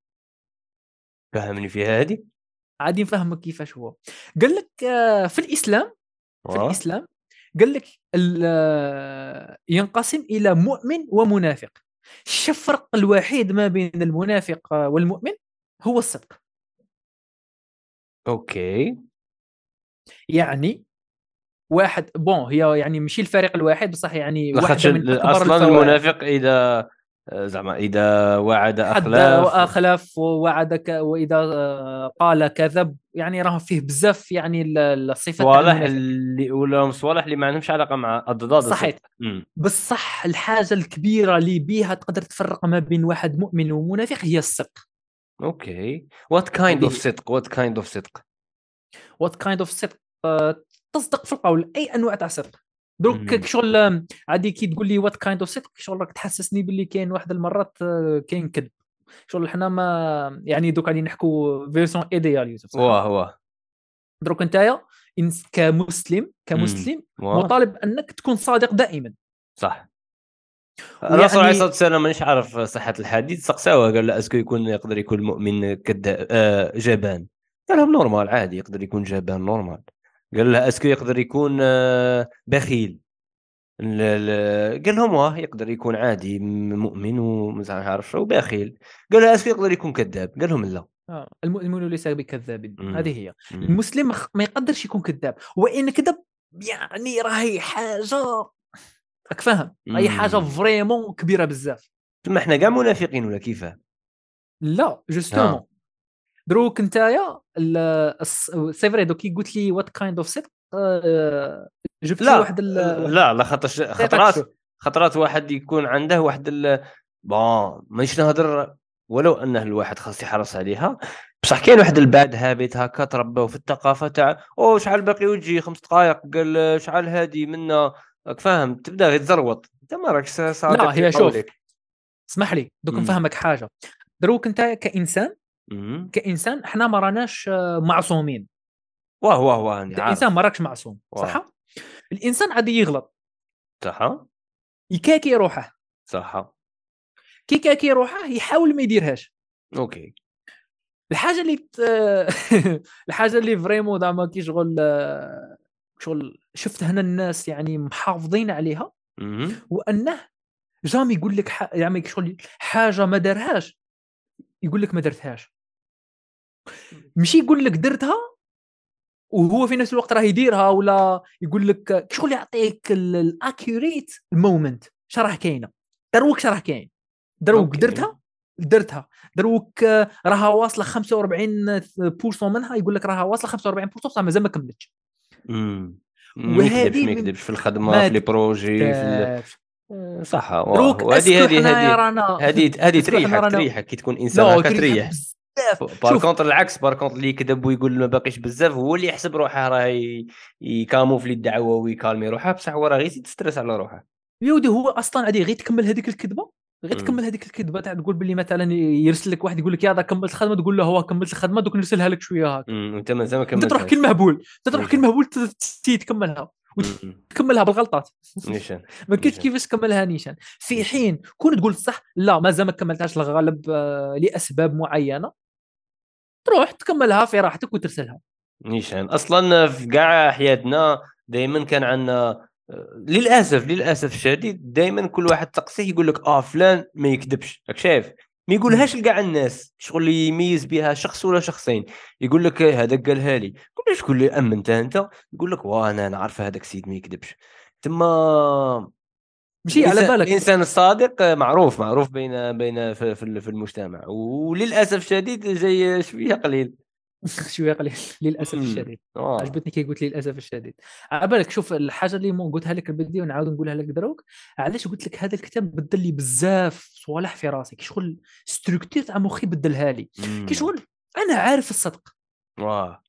فهمني فيها؟ هذه عادي نفهمك كيفاش هو. قال لك آه، في الإسلام في واه. الإسلام قال لك آه، ينقسم إلى مؤمن ومنافق. الفرق الوحيد ما بين المنافق والمؤمن هو الصدق. OK. يعني واحد bon هي يعني ماشي الفريق الواحد بصح يعني واحدة من أصلا الفوائد. المنافق إذا زعما إذا وعد حد أخلاف. وأخلف ووعدك وإذا آه، قال كذب يعني راه فيه بزاف يعني ال- الصفات صوالح. اللي ولا صوالح اللي ما عندهمش علاقة مع الضداد صحيح. بصح الحاجة الكبيرة اللي بيها تقدر تفرق ما بين واحد مؤمن ومنافق هي الصدق. OK. what kind of صدق؟ what kind of صدق؟ what kind of صدق؟ آه، تصدق في القول أي أنواع تاع صدق. دروك. شغل عادي كي تقول لي what kind of صدق شغل راك تحسسني باللي كاين واحد المرات آه، كاين كذب. شغل حنا ما يعني دوك غادي نحكوا version idéale يوسف؟ واه واه. دروك إنس- كمسلم كمسلم مطالب أنك تكون صادق دائما. صح. الرسول عليه الصلاة والسلام مانيش عارف صحة الحديث سقساوه قال له est-ce que يكون يقدر يكون المؤمن كذاب آه جبان. قال لهم normal عادي يقدر يكون جبان normal قال له est-ce que يقدر يكون آه بخيل. ال- ال- قال لهم واه يقدر يكون عادي مؤمن ومش عارف شو وبخيل. قال له est-ce que يقدر يكون كذاب. قال لهم لا. آه، المؤمن ليس بكذاب. هذه هي. مم. المسلم ما يقدرش يكون كذاب. وإن كذب يعني راهي حاجة راك فاهم راهي حاجة. vraiment كبيرة بزاف. ثم إحنا كاع منافقين ولا كيفاه لا justement. دروك نتايا سي فري دوك كي قلت لي وات كايند اوف صدق جبت لي لا واحد لا لا خاطر دقيقة خطرات. خطرات واحد يكون عنده واحد. بون مانيش نهضر ولو انه الواحد خاص يحرص عليها بصح كاين واحد الباد هابط هكا تربوا في الثقافة تاع أو شحال باقي وتجي خمس دقائق قال شحال هادي منا راك فاهم تبدا غير تزروط انت ما راكش صادق لا، هي شوف. اسمح لي دوك. نفهمك حاجة دروك انت كإنسان مم. كإنسان إحنا ما راناش آه، معصومين. واه واه واه انت أنا عارف. انسان ما راكش معصوم. صح؟ الإنسان عادي يغلط. صح. يكاكي روحه. صح. كي كاكي روحه يحاول ما يديرهاش. أوكي. الحاجة اللي ت... الحاجة اللي vraiment زعما كي شغل آه، شغل شفت هنا الناس يعني محافظين عليها. وأنه جامي يقول لك ح... يعني شغل حاجة ما دارهاش يقول لك ما درتهاش. ماشي يقول لك درتها؟ وهو في نفس الوقت راه يديرها ولا يقول لك شغل يعطيك ال accurate ال moment راه كاينة. دروك راه كاين. دروك. درتها؟ درتها. دروك آه، راها واصلة 45% منها يقول لك راها واصلة 45% بصح مازال ما كملتش. وهذه يكذبش ما يكذبش في الخدمة في les projets في. داكش. صح وهذه هذه هذه هذه تريحك تريحك كي تكون انسان هكا تريح. بزاف. par contre العكس par contre اللي يكذب ويقول ما باقيش بزاف هو اللي يحسب روحه راه ي camoufler الدعوة وي calmer روحه بصح هو راه غير يزيد stress على روحه. يا ودي هو أصلا عادي غير تكمل هذيك الكذبة؟ غير. تكمل هذيك الكذبة؟ تاع تقول باللي مثلا يرسل لك واحد يقول لك يا كملت الخدمه تقول له هو كملت الخدمه دوك نرسلها لك شوية هكا أمم، وانت مازال ما أنت تروح المهبول أنت تروح ت- تسي تكملها. أمم، تكملها بالغلطات. نيشان ما نيشان. كيفاش تكملها نيشان. في حين كون تقول صح لا مازال ما كملتهاش الغالب آه، لأسباب معينة. تروح تكملها في راحتك وترسلها. نيشان. أصلا في كاع حياتنا دائما كان عندنا للأسف للأسف الشديد دائما كل واحد تقصيه يقول لك آه فلان ما يكذبش. راك شايف؟ ما يقولهاش لكاع الناس شغل اللي يميز بها شخص ولا شخصين. يقول لك إيه، هذاك قالها لي. قول شكون اللي امنت أنت يقول لك واه أنا نعرف هذاك السيد ما يكذبش. تما ماشي على بالك. الإنسان الصادق معروف معروف بين بين في, في, المجتمع. وللأسف الشديد جاي شوية قليل. شوية قليل. للأسف. الشديد. آه. عجبتني كي قلت لي للأسف الشديد. على بالك شوف الحاجة اللي مو قلتها لك بدي ونعاود نقولها لك دروك. علاش قلت لك هذا الكتاب بدل لي بزاف صوالح في راسي؟ كي شغل structure تاع مخي بدلها لي. كي شغل أنا عارف الصدق. واه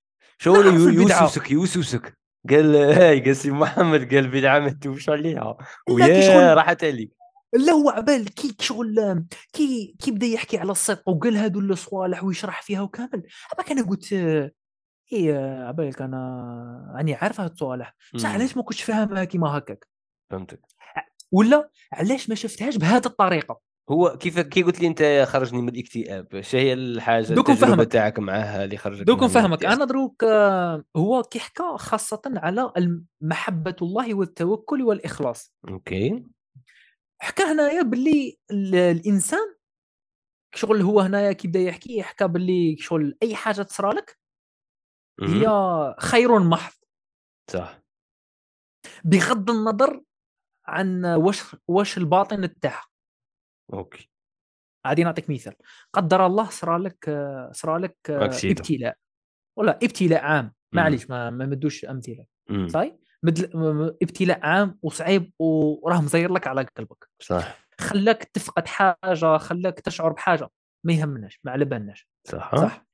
البدعة. يوسوسك يوسوسك. قال هاي قال سي محمد قال بدعه ما تدوبش عليها؟ ويا راحت عليك لا هو عبال كي شغل كي كي بدا يحكي على الصدق وقال هادو الصوالح ويشرح فيها وكامل. عبالك أنا قلت آه، عبالك أنا راني عارف هاد الصوالح. بصح. علاش ما كنتش فاهمها كيما هكاك؟ فهمتك. ولا علاش ما شفتهاش بهذه الطريقة؟ هو كيف كي قلت لي انت خرجني من الاكتئاب إيش هي الحاجة دوك التجربة. تاعك معها اللي خرجك دوك نفهمك؟ أنا دروك هو كيحكى خاصة على محبه الله والتوكل والإخلاص OK حكى هنايا باللي ال- الإنسان شغل هو هنايا كي بدا يحكي يحكى باللي شغل أي حاجة تصرى لك هي. خير محض صح بغض النظر عن واش واش الباطن تاعها أوكي. غادي نعطيك مثال. قدر الله صرا لك صرا لك. ابتلاء. ولا ابتلاء عام. معليش ما ما مدوش أمثلة. صاي مدل... ابتلاء عام وصعيب وراه مزير لك على قلبك. صح. خلاك تفقد حاجة خلاك تشعر بحاجة. ما يهمناش ما على بالناش. صح. صح.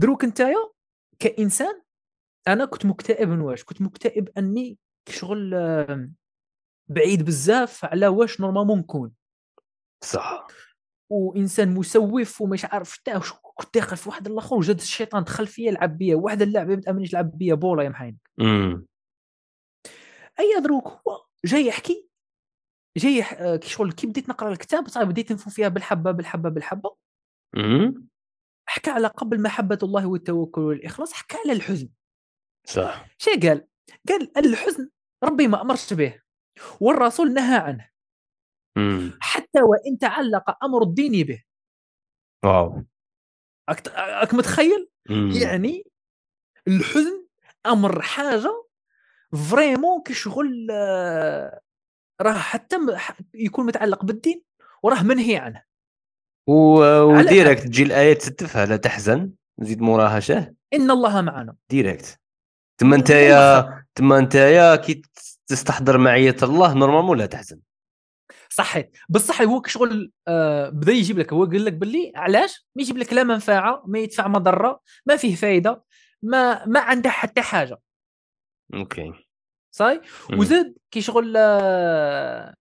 دروك نتايا كإنسان أنا كنت مكتئب من واش؟ كنت مكتئب أني شغل بعيد بزاف على واش normalement نكون. صح. وإنسان مسوف ومش عارف شتا كنت داخل في واحد الآخر وجد الشيطان دخل فيا لعب بيا واحد اللعبه بدا منيش لعب بيا بولا يا محاين أي دروك هو جاي يحكي جاي. آه، كي شغل كي بديت نقرأ الكتاب صافي بديت نفو فيها بالحبة بالحبة بالحبة. امم حكى على قبل محبة الله والتوكل والإخلاص حكى على الحزن. صح. شي قال؟ قال الحزن ربي ما أمرش به والرسول نهى عنه. حتى وإن تعلق أمر الدين به. wow. أكت... أك متخيل؟ مم. يعني الحزن أمر حاجة vraiment كي شغل آه، راه حتى يكون متعلق بالدين وراه منهي عنه. و- و direct تجي الايه تستفها لا تحزن زيد موراها شه. إن الله معنا. direct تما انت يا تما انت يا كي تستحضر معية الله normalement لا تحزن. صحيت بصح هو كشغل آه بدأ يجيب لك هو قال لك باللي علاش؟ ما يجيب لك لا منفعة ما يدفع مضرة ما فيه فايدة ما ما عنده حتى حاجة. OK. ça y est. وزاد كي شغل آه،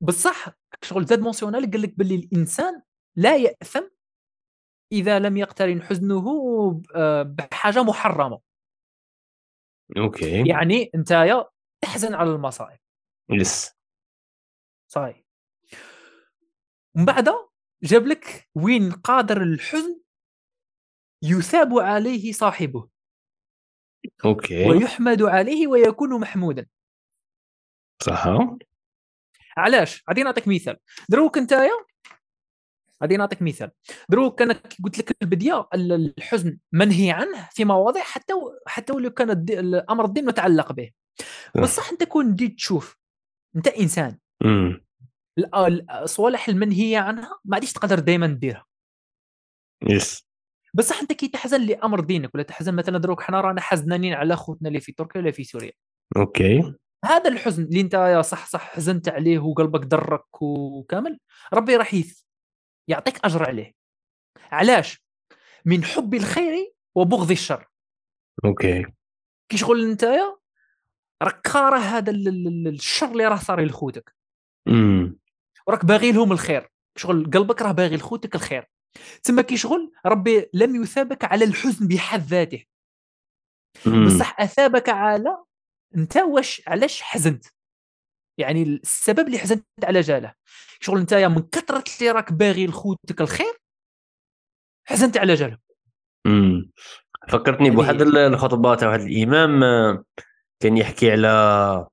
بصح شغل زاد mentionna ل قال لك باللي الإنسان لا يأثم إذا لم يقترن حزنه آه، بحاجة محرمة. OK. يعني أنت يا تحزن على المصائب. يس. صاي ومن بعد جاب لك وين قادر الحزن يثاب عليه صاحبه. أوكي. ويحمد عليه ويكون محمودا. صح. علاش؟ غادي نعطيك مثال. دروك نتايا؟ غادي نعطيك مثال. دروك أنا قلت لك البدية ال- الحزن منهي عنه في مواضيع حتى و- حتى ولو كان الد- الأمر الدين متعلق به. بصح أنت كون تجي تشوف أنت إنسان. الصوالح المنهية عنها ما عادش تقدر دائما ديرها yes. بصح انت كي تحزن لأمر دينك ولا تحزن مثلا دروك حنا رانا حزنانين على خوتنا اللي في تركيا ولا في سوريا. OK. هذا الحزن اللي انت يا صح صح حزنت عليه وقلبك درك وكامل ربي راح يعطيك أجر عليه. علاش؟ من حب الخير وبغض الشر. OK. كي شغل نتايا راك كاره هذا ال- ال- ال- الشر اللي راه صار لخوتك. امم وراك باغي لهم الخير. شغل قلبك راه باغي لخوتك الخير. تما كي شغل ربي لم يثابك على الحزن بحد ذاته. بصح أثابك على أنت واش علاش حزنت؟ يعني السبب اللي حزنت على جاله. شغل أنت من كثرة اللي راك باغي لخوتك الخير حزنت على جاله. امم فكرتني هذه بواحد الخطبة تاع واحد الإمام آه، كان يحكي على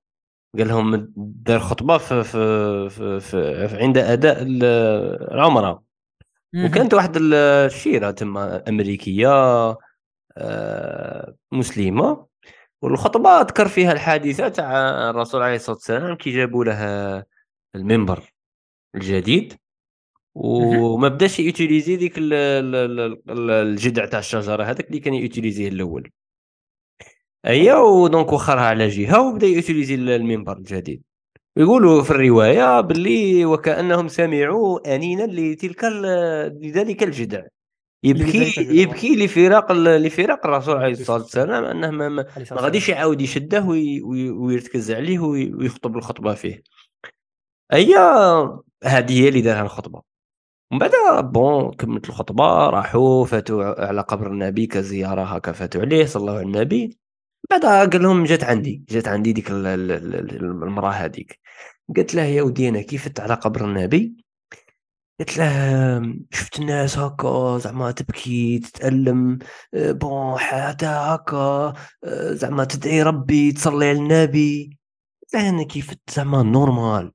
قال لهم دار خطبة في في في, في, عند أداء ال- العمره وكانت واحد ال- الشيرة تما أمريكية آه، مسلمة. والخطبة ذكر فيها الحادثة تاع الرسول عليه الصلاة والسلام كي جابوا له المنبر الجديد. وما بداش يوتيليزي ديك ال- ال- ال- ال- الجذع تاع الشجرة هذاك اللي كان يوتيليزيه الأول. ايا و donc وخرها على جهة وبدا ي utiliser المنبر الجديد. يقولوا في الرواية باللي وكأنهم سمعوا آنينا لتلك لذلك الجذع. يبكي. يبكي لفراق لفراق الرسول عليه الصلاة والسلام أنه ما, ما, غاديش. يعاود يشده وي- وي- ويرتكز عليه وي- ويخطب الخطبة فيه. ايا هذه هي اللي دارها الخطبة. ومن بعد bon كملت الخطبة راحوا فاتوا على قبر النبي كزيارة هكا فاتوا عليه صلوا على النبي. بعد قال لهم جات عندي جات عندي ديك ال- ال- ال- المرأة هذيك. قالت له يا ودي أنا كيف على قبر النبي؟ قلت له شفت الناس هكا زعما تبكي تتألم آه، bon حتى هكا آه، زعما تدعي ربي تصلي على النبي. قلت له أنا كيف زعما normal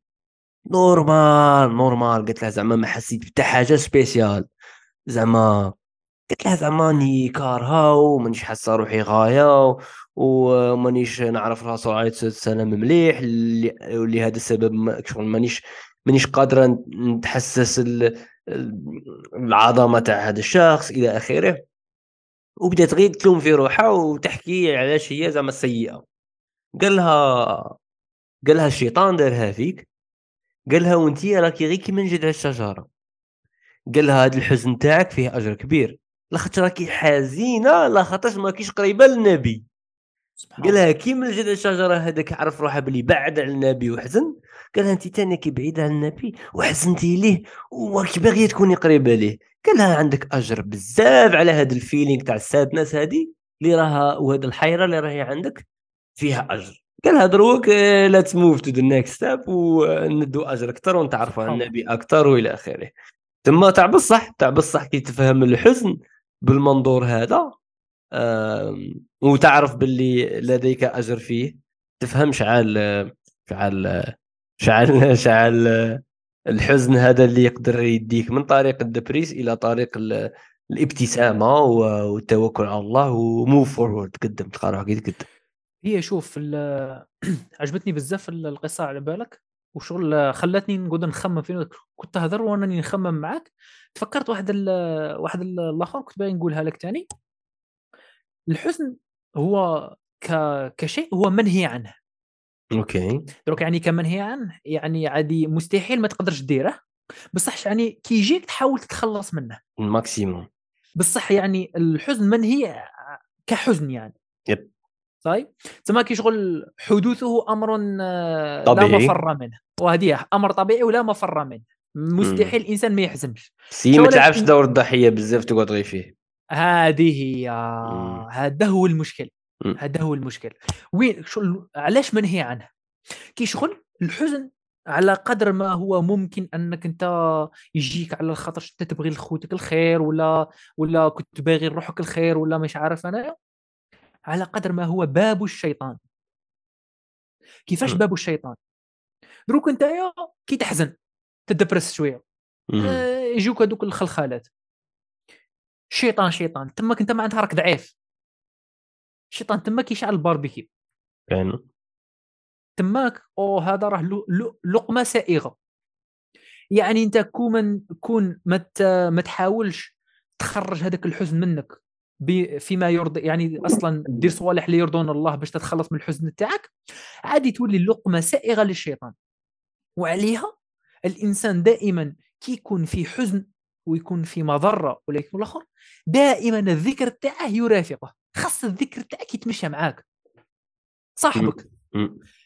normal normal قلت له زعما ما حسيت بتا حاجة spéciale زعما قلت له زعما راني كارهه ومانيش حاسة روحي غاية ومانيش نعرف عليه الصلاه والسلام مليح ولهذا السبب شغل مانيش مانيش قادرة نتحسس ال- ال- العظمة تاع هذا الشخص إلى آخره. وبدات غير تلوم في روحها وتحكي علاش هي زعما سيئة. قال لها قال لها الشيطان دارها فيك. قال لها وانتي راكي غير كيما جذع الشجرة. قال لها هذا الحزن تاعك فيه أجر كبير. لاخاطش راكي حزينة لاخاطش ماكيش قريبة للنبي. قال لها كيما جذع الشجرة هذاك عرف روحها بلي بعد على النبي وحزن؟ قال لها أنت تاني كي بعيده على النبي وحزنتي ليه وراك باغيه تكوني قريبة ليه؟ قال لها عندك أجر بزاف على هذا ال feeling تاع ال sadness هذه اللي راها وهذه الحيرة اللي راهي عندك فيها أجر. قال لها دروك let's move to the next step وندو أجر أكثر ونتعرفوا على النبي أكثر وإلى آخره. ثم تاع بصح تاع بصح كي تفهم الحزن بالمنظور هذا وتعرف باللي لديك أجر فيه. تفهم شعال شعال شعال شعال الحزن هذا اللي يقدر يديك من طريق ال depress إلى طريق الابتسامة والتوكل على الله و move forward تقدم تلقى روحك تقدم. هي شوف عجبتني بزاف القصة على بالك. وشغل خلاتني نقعد نخمم فين كنت تهضر وأنا نخمم معاك. تفكرت واحد ال واحد الآخر كنت باغي نقولها لك ثاني الحزن هو ك... كشيء هو منهي عنه. okay. دروك يعني كمنهي عنه يعني عادي مستحيل ما تقدرش ديره. بصح يعني كي يجيك تحاول تتخلص منه. ال maximum. بصح يعني الحزن منهي كحزن يعني. yep. طيب. تسمى كي شغل حدوثه أمر طبيعي. لا مفر منه. وهذه أمر طبيعي ولا مفر منه. مستحيل الانسان ما يحزنش. سي ما تلعبش دور الضحية بزاف تقعد غير فيه. هذه هي هذا هو المشكل. هذا هو المشكل. وين شو علاش منهي عنه كي شغل الحزن على قدر ما هو ممكن أنك أنت يجيك على الخاطر انت تبغي لخوتك الخير ولا ولا كنت باغي لروحك الخير ولا مش عارف أنا على قدر ما هو باب الشيطان. كيفاش باب الشيطان؟ دروك أنت كي تحزن تدبرس شوية. آه، يجوك هذوك الخلخالات. شيطان شيطان. تماك انت معناتها راك ضعيف. الشيطان تماك يشعل الباربيكيو. يعني تماك أو هذا راه لقمة سائغة. يعني انت كون كون ما تحاولش تخرج هذاك الحزن منك فيما يرضي يعني أصلا دير صوالح اللي يرضون الله باش تتخلص من الحزن تاعك عادي تولي لقمة سائغة للشيطان. وعليها الإنسان دائما كي يكون في حزن ويكون في مضرة ولا يكون الآخر دائما الذكر تاعه يرافقه. خاص الذكر تاعك يتمشى معاك. صاحبك.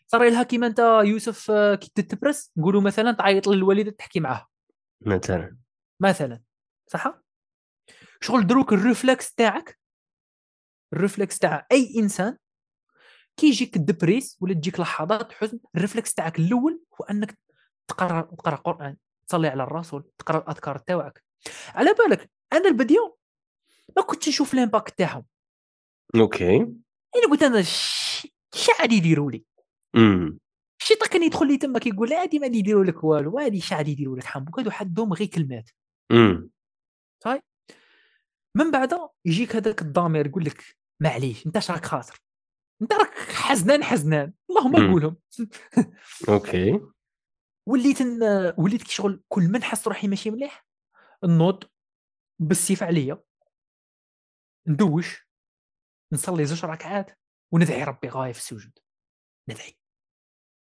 صار لها كيما أنت يوسف آه، كي ت depress نقولوا مثلا تعيط للوالدة تحكي معاه مثلا. مثلا. صح؟ شغل دروك ال réflexe تاعك. ال réflexe تاع أي إنسان. كي يجيك ال depress ولا تجيك لحظات حزن ال réflexe تاعك الأول هو أنك تقرأ تقرأ قرآن تصلي على الرسول تقرأ الأذكار تاعك. على بالك أنا ال début ما كنتش نشوف ال impact تاعهم. okay. أنا قلت أنا غادي يديروا لي؟ الشيطان كان يدخل لي تما كيقول عادي ما يديروا لك والو هادي اش غادي يديروا لك حمبوك هادو حدهم غير كلمات. امم طيب. من بعد يجيك هذاك الضمير يقول لك معليش أنت راك خاسر أنت راك حزنان حزنان. اللهم قولهم. okay. وليت وليت كي شغل كل ما نحس روحي ماشي مليح. نوض بالسيف عليا. ندوش نصلي زوج ركعات وندعي ربي غاية في السجود. ندعي.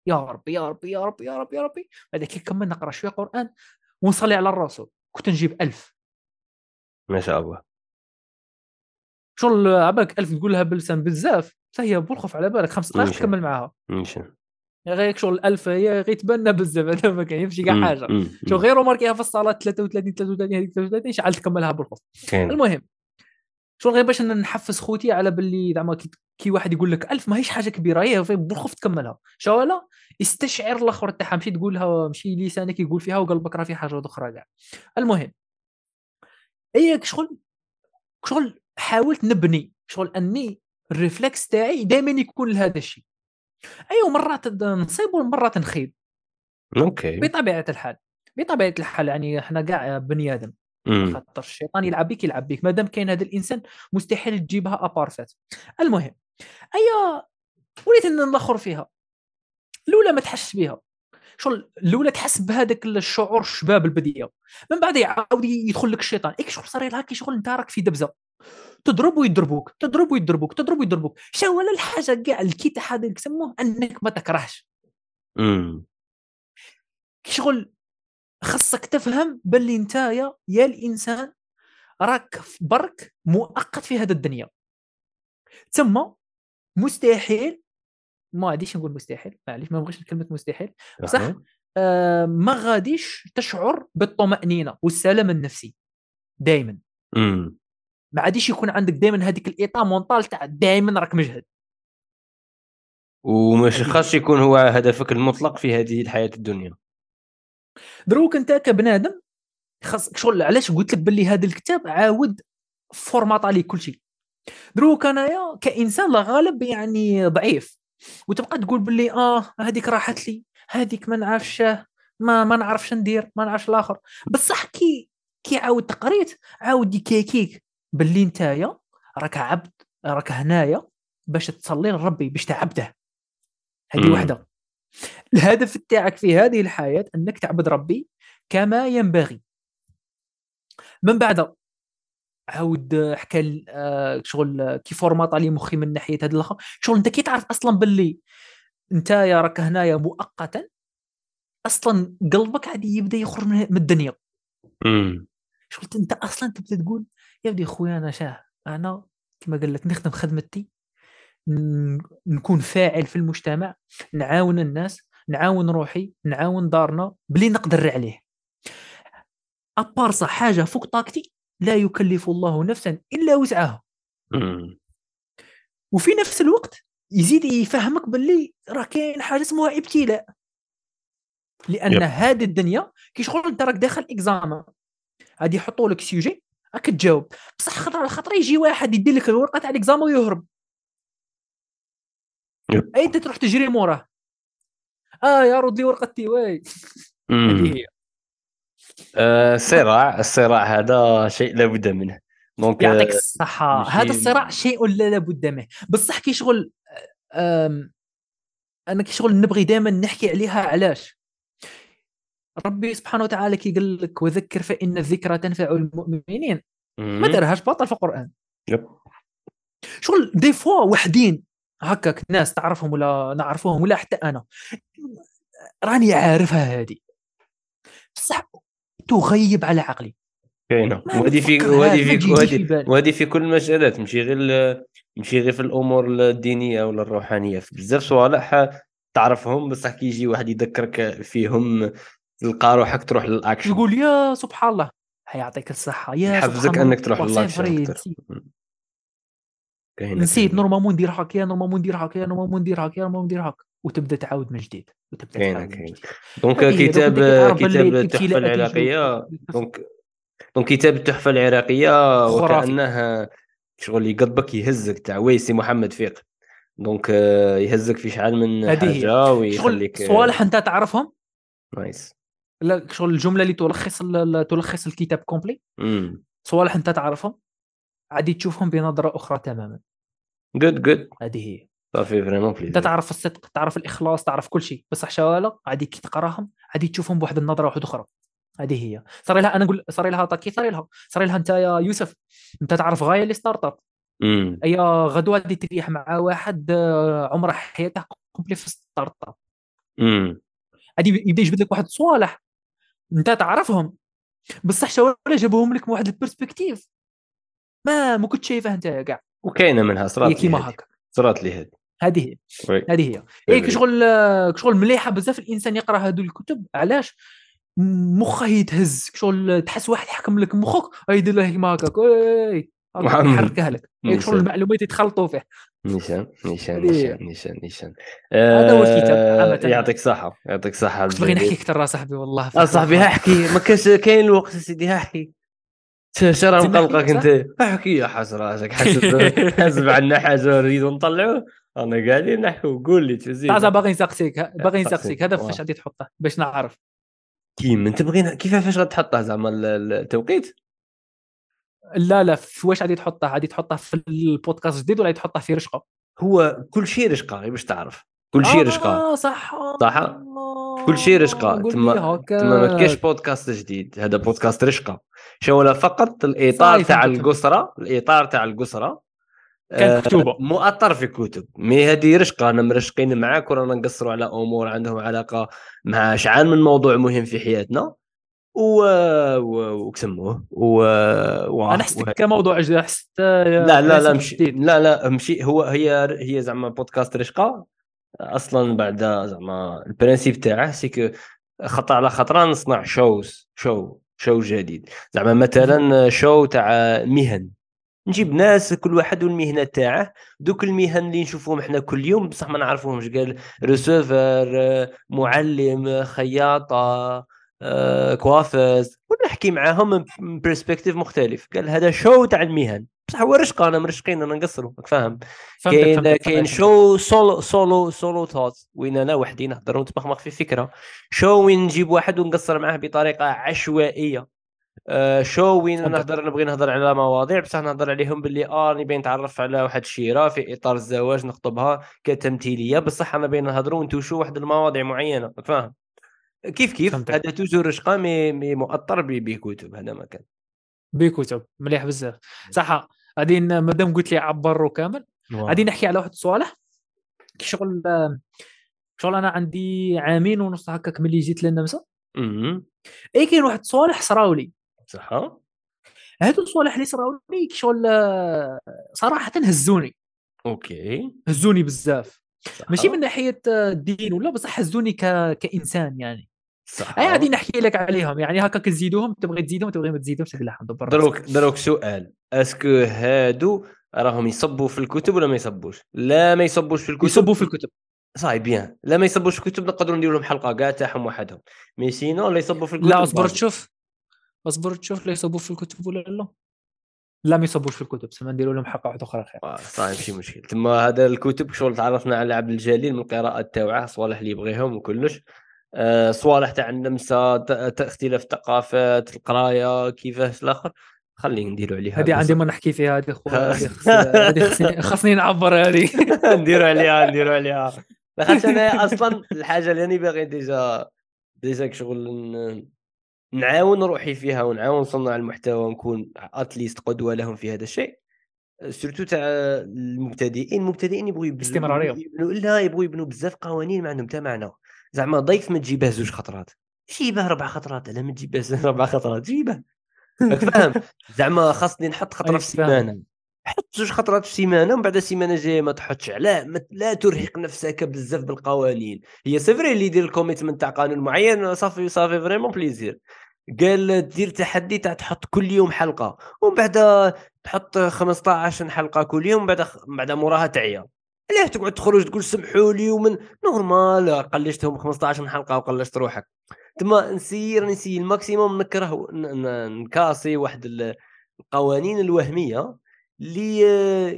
يا ربي يا ربي يا ربي يا ربي يا ربي. بعد كي كمل نقرأ شوية قرآن ونصلي على الرسول. كنت نجيب ألف. ما شاء الله. شغل عبالك ألف تقول لها بلسان بزاف هي بالخوف على بالك. خمس دقائق تكمل معاها. غير شغل 1000 هي غير تبنى بزاف هذا ما يمشي كاع حاجة. شو غير marquer ها في الصلاه 33 33 هذيك 33 شعل تكملها بالخف المهم شغل غير باش نحفز خوتي على باللي زعما كي, كي واحد يقول لك 1000 ماهيش حاجة كبيرة هي بالخف تكملها. شو لا استشعر الآخر تاعها ماشي تقولها ماشي لسانك يقول فيها وقلبك راه في حاجة أخرى كاع. المهم هي شغل شغل حاولت نبني شغل أني ال réflexe تاعي دائما يكون لهذا الشيء. أيوه مرات نصيب ومرات نخيب أوكي. بطبيعة الحال بطبيعة الحال يعني إحنا كاع بني آدم. خاطر الشيطان يلعب بك يلعب بك مادام كاين هذا الإنسان مستحيل تجيبها ابارفات المهم ايا وليت نلخر فيها. الأولى ما تحسش بها شغل الأولى تحس بهذاك الشعور الشباب البديهه من بعد يعاود يدخل لك الشيطان. إيك شغل صار لها كي شغل انت راك في دبزة. تضرب ويضربوك تضرب ويضربوك تضرب ويضربوك شو ولا الحاجة كاع الكيت هذا يسموه أنك ما تكرهش. امم شغل خاصك تفهم باللي انت يا, يا الإنسان راك برك مؤقت في هذا الدنيا. تما مستحيل ما غاديش نقول مستحيل معليش ما نبغيش كلمه مستحيل صح. آه ما غاديش تشعر بالطمأنينة والسلام النفسي دائما. ما عاديش يكون عندك دائما هذيك الايطا مونطال تاع دائما راك مجهد. ومش خاص يكون هو هدفك المطلق في هذه الحياة الدنيا. دروك أنت كبنادم خاص شغل علاش قلت لك باللي هذا الكتاب عاود formate عليه كل شيء. دروك أنايا كإنسان لا غالب يعني ضعيف. وتبقى تقول باللي آه هذيك راحت لي هذيك ما نعرفش ما ما نعرفش ندير ما نعرفش الآخر. بصح كي كي عاود تقريت عاود يكيكيك. باللي نتايا راك عبد راك هنايا باش تصلي لربي باش تعبده. هذه مم. واحدة الهدف تاعك في هذه الحياة أنك تعبد ربي كما ينبغي. من بعد عاود حكى آه، شغل كي formate علي مخي من ناحية هذا الأخر. شغل أنت كي تعرف أصلا باللي انت يا راك هنايا مؤقتا أصلا قلبك عادي يبدأ يخرج من الدنيا. شغل أنت أصلا تبدأ تقول يا ودي خويا أنا شاه أنا كما قال لك نخدم خدمتي نكون فاعل في المجتمع نعاون الناس نعاون روحي نعاون دارنا بلي نقدر عليه ابارصه حاجة فوق طاقتي لا يكلف الله نفسا إلا وسعها. وفي نفس الوقت يزيد يفهمك باللي راه كاين حاجة اسمها إبتلاء لأن. هذه الدنيا كي شغل أنت راك داخل examen غادي يحطوا لك sujet راك تجاوب. بصح خطره على خطره يجي واحد يدير لك الورقة تاع ال examen ويهرب. أي أنت تروح تجري موراه. آه يا رد لي ورقتي واي. هذه هي. آه، الصراع الصراع هذا شيء لابد منه. donc يعطيك آه، ماشي- هذا الصراع شيء لا لابد منه. بصح كي شغل أنا كي شغل نبغي دائما نحكي عليها علاش؟ ربي سبحانه وتعالى كي قال لك وذكر فإن الذكرى تنفع المؤمنين. ما. دارهاش باطل في القرآن. يب. شغل دي فوا وحدين هكاك ناس تعرفهم ولا نعرفوهم ولا حتى أنا. راني عارفها هذه بصح تغيب على عقلي. كاينة. وهذه في وهذه في وهذه في كل المجالات ماشي غير ماشي غير في الأمور الدينية ولا الروحانية. في بزاف صوالح تعرفهم بصح كي يجي واحد يذكرك فيهم تلقى روحك تروح للأكشن. تقول يا سبحان الله. يعطيك الصحة. يا يحفزك أنك تروح للأكشن نسيت. normalement ندير هاك يا normalement ندير هاك يا normalement ندير هاك يا normalement ندير هاك وتبدأ تعاود من جديد. وتبدأ كاينة جديد. donc كتاب كتاب التحفه العراقية. donc دونك كتاب التحفة العراقية. وكانه شغل يقضبك يهزك تاع ويسي محمد فيق. دونك آه، يهزك في شحال من. حاجة ويخليك صوالح أنت تعرفهم؟ نايس. شغل الجملة اللي تلخص تلخص الكتاب كومبلي. صوالح أنت تعرفهم. عادي تشوفهم بنظرة أخرى تماما. جود جود هذه هي. صافي فريمون أنت بليزير تعرف الصدق تعرف الإخلاص تعرف كل شيء. بصح شوالا عادي كي تقراهم عادي تشوفهم بواحد النظرة واحدة أخرى. هذه هي. صار لها أنا نقول صار لها طاكي صار لها. صار لها أنت يا يوسف. أنت تعرف غاية les start-up أي غدوة غادي تريح مع واحد آه، عمره حياته complet في start-up غادي يبدأ يجبد لك واحد صوالح انت تعرفهم. بصح شوالا جابوهم لك من واحد ال perspective ما ما كنت شايفه انت كاع وكاينة منها صرات كيما. هكا. صرات لي هذه هذه هي. هذه هي. اي كشغل كشغل مليحة بزاف الإنسان يقرأ هذو الكتب. علاش؟ مخه يتهز. كشغل تحس واحد يحكم لك مخك. يدير له كيما هكاك. يحركها لك. كشغل المعلومات يتخلطوا فيه. نيشان نيشان. نيشان نيشان نيشان. هذا هو الكتاب آه، عامة. يعطيك صحة يعطيك كنت باغي الجميل. نحكي أكثر يا صاحبي والله صاحبي احكي. ما كاش كاين الوقت سيدي احكي. شرا مقلقك؟ أنت. احكي يا حس راسك حسب عندنا حاجة نريدو نطلعوه أنا قاعدين نحكوا قول لي تزيد تعال باغي نسقسيك. باغي سقسيك. نسقسيك. هذا. فاش غادي تحطه؟ باش نعرف. كيما أنت بغينا كيف فاش غتحطه زعما ال- ال- التوقيت؟ لا لا في واش غادي تحطه غادي تحطه في البودكاست الجديد ولا غادي تحطه في رشقة؟ هو كل شيء رشقة غير باش تعرف. كل شيء رشقة. آه صح؟ صح؟ كل شيء رشقة. تما. تما ما كاينش بودكاست جديد. هذا بودكاست رشقة. شو فقط الإطار تاع. القسره الإطار تاع القسره كانت مكتوبة. مؤطر في كتب. mais هذه رشقة. أنا مرشقين معاك ورانا نقصروا على أمور عندهم علاقة مع شحال من موضوع مهم في حياتنا. و وكسموه. و و أنا حسيت كموضوع جديد حسيت لا لا لا مشي لا لا مشي هو هي هي زعما بودكاست رشقة. أصلا بعد زعما ال principe تاعه c'est que خطرة على خطرة نصنع shows show show جديد. زعما مثلا show تاع مهن. نجيب ناس كل واحد والمهنة تاعه. دوك المهن اللي نشوفوهم إحنا كل يوم بصح ما نعرفوهمش قال receveur معلم خياطة آه، coiffeuse. ونحكي معاهم من perspective مختلف. قال هذا show تاع المهن. بصح هو رشقة أنا مرشقين أنا نقصروا فاهم كاين كاين show solo solo solo tout وين أنا وحدي نهضر ونتمخمخ في فكرة. show وين نجيب واحد ونقصر معاه بطريقة عشوائية. آه شو وين نهضر نبغي نهضر على مواضيع. بصح نهضر عليهم باللي آه نبي نتعرف على واحد الشيرة في إطار الزواج نخطبها كتمثيلية. بصح أنا بين نهضروا ونتوشوا واحد المواضيع معينة. فاهم كيف كيف؟ هذا توجور رشقة مي, مي مؤطر بكتب هذا ما كان. بكتب مليح بزاف. صح غادي مادام قلت لي عبر كامل غادي نحكي على واحد الصوالح شغل شغل أنا عندي عامين ونص هكاك ملي جيت للنمسا اي كاين واحد الصوالح صراو لي صح هادو الصوالح اللي صراو لي شغل صراحة هزوني. OK. هزوني بزاف. ماشي من ناحية الدين ولا بصح هزوني ك... كإنسان يعني. صح. أي غادي نحكي لك عليهم. يعني هكا كتزيدوهم تبغي تزيدهم تبغي ما تزيدهمش تقول الحمد دروك دروك سؤال. est-ce que هادو راهم يصبوا في الكتب ولا ما يصبوش؟ لا ما يصبوش في الكتب. يصبوا في الكتب. ça y est bien. لا ما يصبوش في الكتب نقدروا نديروا لهم حلقة كاع تاعهم وحدهم. mais sinon لا يصبوا في الكتب لا اصبر تشوف. اصبر تشوف لا يصبوا في الكتب ولا لا؟ لا ما يصبوش في الكتب سما نديروا لهم حلقة واحدة أخرى خير. صاي ماشي مشكل. ثم هذا الكتب شغل تعرفنا على عبد الجليل من القراءات تاعه صوالح اللي يبغيهم وكلش. صوالح تاع النمسا اختلاف الثقافات القراية كيفاش الآخر؟ خلينا نديروا عليها هذه عندي ما نحكي فيها هذه هذه خصني نعبر هذه. نديروا عليها نديروا عليها. لاخاطش أنا أصلا الحاجة اللي أنا باغي déjà déjà شغل نعاون روحي فيها ونعاون صناع المحتوى ونكون at least قدوة لهم في هذا الشيء. surtout تاع المبتدئين المبتدئين يبغوا استمرارية. لا يبغوا يبنوا بزاف قوانين ما عندهم حتى معنى. زعما ضيف ما تجيبه زوج خطرات. جيبه ربع خطرات لا ما تجيبه ربع خطرات جيبه. فاهم؟ زعما خاصني نحط خطرة في السيمانة. حط زوج خطرات في السيمانة ومن بعد السيمانة الجاية ما تحطش. لا لا ترهق نفسك بزاف بالقوانين. هي c'est vrai اللي يدير ال commitment تاع قانون معين؟ ça fait ça fait vraiment plaisir. قال دير تحدي تاع تحط كل يوم حلقة ومن بعد تحط 15 حلقة كل يوم بعد بعد موراها تعيا. علاه تقعد تخرج تقول سمحوا لي ومن normal قلشتهم 15 حلقة وقلشت روحك. تما نسير نسي ال maximum نكره نكاسي واحد القوانين الوهمية اللي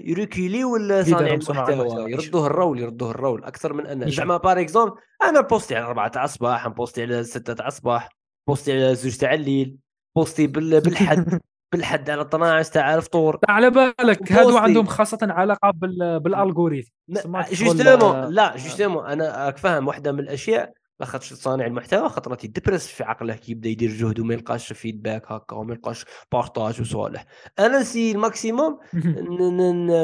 يريكيلي ولا صانع المحتوى يردوه ال rule يردوه ال rule. أكثر من ان زعما par exemple أنا بوستي على 4 تاع الصباح بوستي على 6 تاع الصباح بوستي على زوج تاع الليل بوستي بالحد. بالحد على 12 تاع الفطور. على بالك هادو عندهم خاصة علاقة بال algorithm. justement لا justement أنا فاهم واحدة من الأشياء لاخاطش صانع المحتوى خاطر يدبرس في عقله كي يبدأ يدير جهد وما يلقاش feedback هكا وما يلقاش partage وصوالح. أنا نسي ال maximum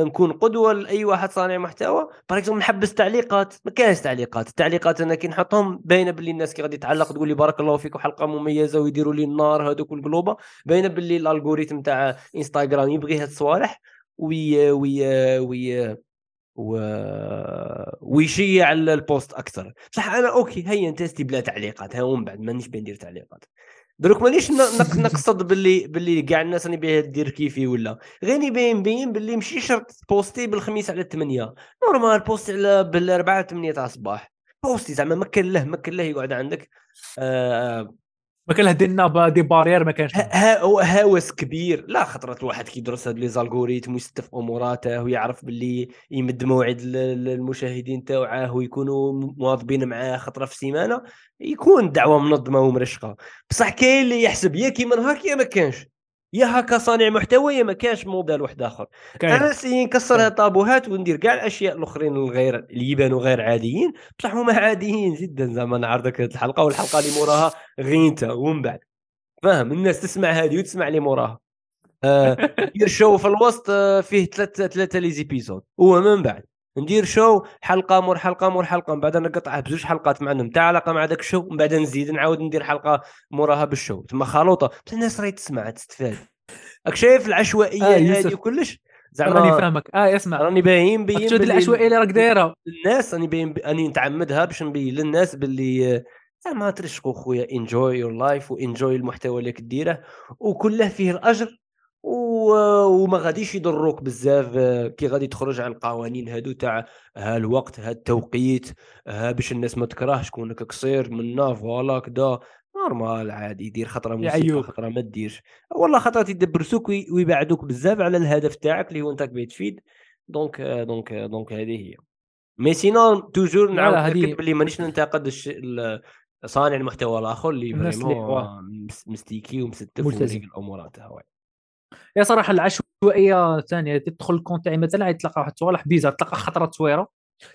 نكون قدوة لأي واحد صانع محتوى. باغ نحبس تعليقات. ما كاينش تعليقات. التعليقات أنا كي نحطهم باينة باللي الناس كي غادي تعلق تقول لي بارك الله فيك وحلقة مميزة ويديروا لي النار هذوك القلوبه باينة باللي ال algorithm تاع انستغرام يبغي هاد الصوالح oui oui oui و... ويشيع ال post أكثر. صح أنا OK هيا تيستي بلا تعليقات ها ومن بعد مانيش بندير تعليقات. دروك مانيش نقصد باللي باللي كاع الناس راني بها دير كيفي ولا. غير نبين بين باللي ماشي شرط بوستي بالخميس على 8 normal بوستي على بالاربعاء 8 تاع الصباح. بوستي زعما ما كان له ما كان له يقعد عندك. آه. ما كان له درنا des barrières ما كانش هاوس كبير. لا خطرة الواحد كيدرس هاد les algorithmes ويستف أموراته ويعرف باللي يمد موعد للمشاهدين تاوعاه ويكونوا مواظبين معاه خطرة في السيمانه يكون دعوة منظمة ومرشقة. بصح كاين اللي يحسب يا كيما نهار يا ما كانش. يا هكا صانع محتوى يا ما كانش موديل واحد آخر. أنا سي نكسر هاد الطابوهات وندير كاع الأشياء الأخرين الغير اللي يبانوا غير عاديين بصح هما عاديين جدا زعما نعرضك هاد الحلقة والحلقة اللي موراها غينتا ومن بعد. فاهم؟ الناس تسمع هذه وتسمع اللي موراها. آه شو في الوسط آه فيه ثلاثة ثلاثة les épisodes. ومن بعد. ندير show؟ حلقة مور حلقة مور حلقة من بعد نقطعها بزوج حلقات مع عندهم. تاع علاقة مع ذاك ال show من بعد نزيد نعاود ندير حلقة موراها بال show. تما خلوطة. بس الناس راهي تسمع تستفاد. راك شايف العشوائية آه، هذه يوسف. وكلش راني زعما فاهمك. آه اسمع. راني باين بين شو العشوائية اللي راك دايرها. الناس راني باين راني نتعمدها باش نبين للناس باللي آه، زعما ترشقوا خويا. enjoy your life و enjoy المحتوى اللي كديره وكله فيه الأجر وما غاديش يضروك بزاف آه، كي غادي تخرج على القوانين هادو تاع ها الوقت ها التوقيت ها باش الناس ما تكرهش donc قصير منا voilà كدا normal عادي دير خطرة موسيقى. خطرة ما ديرش. والله خطرات يدبرسوك وي- ويبعدوك بزاف على الهدف تاعك اللي هو أنت كبي تفيد. donc آه، donc آه، donc هذه هي. mais sinon toujours نعاود ناكد باللي مانيش ننتقد صانع المحتوى الآخر اللي vraiment مستيكي ومستف الأمور تاعها. يا صراحة العشوائية ثانية تدخل ال compte تاعي مثلا تلقى واحد الصوالح bizarre تلقى خطرة تصويره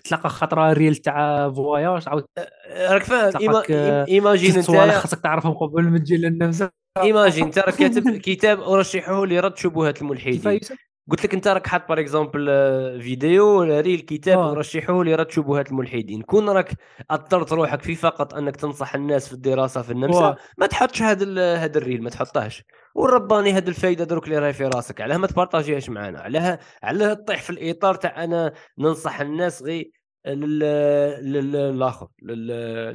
تلقى خطرة reel تاع voyage عاود راك فاهم ima... imagine ست صوالح انت خاصك تعرفهم قبل ما تجي للنفس imagine انت راك كاتب كتاب أرشحه لرد شبهات الملحدين؟ قلت لك انت راك حاط par exemple فيديو reel كتاب آه. ارشحه لرد شبهات الملحدين كون راك اضطرت روحك في فقط أنك تنصح الناس في الدراسة في النمسا واه. ما تحطش هذا ال- هذا ال reel ما تحطهاش والرباني هذه الفايدة دروك اللي راهي في راسك علاه ما تبارطاجيهاش معنا علاه علاه تطيح في الإطار تاع أنا ننصح الناس غير للآخر لل-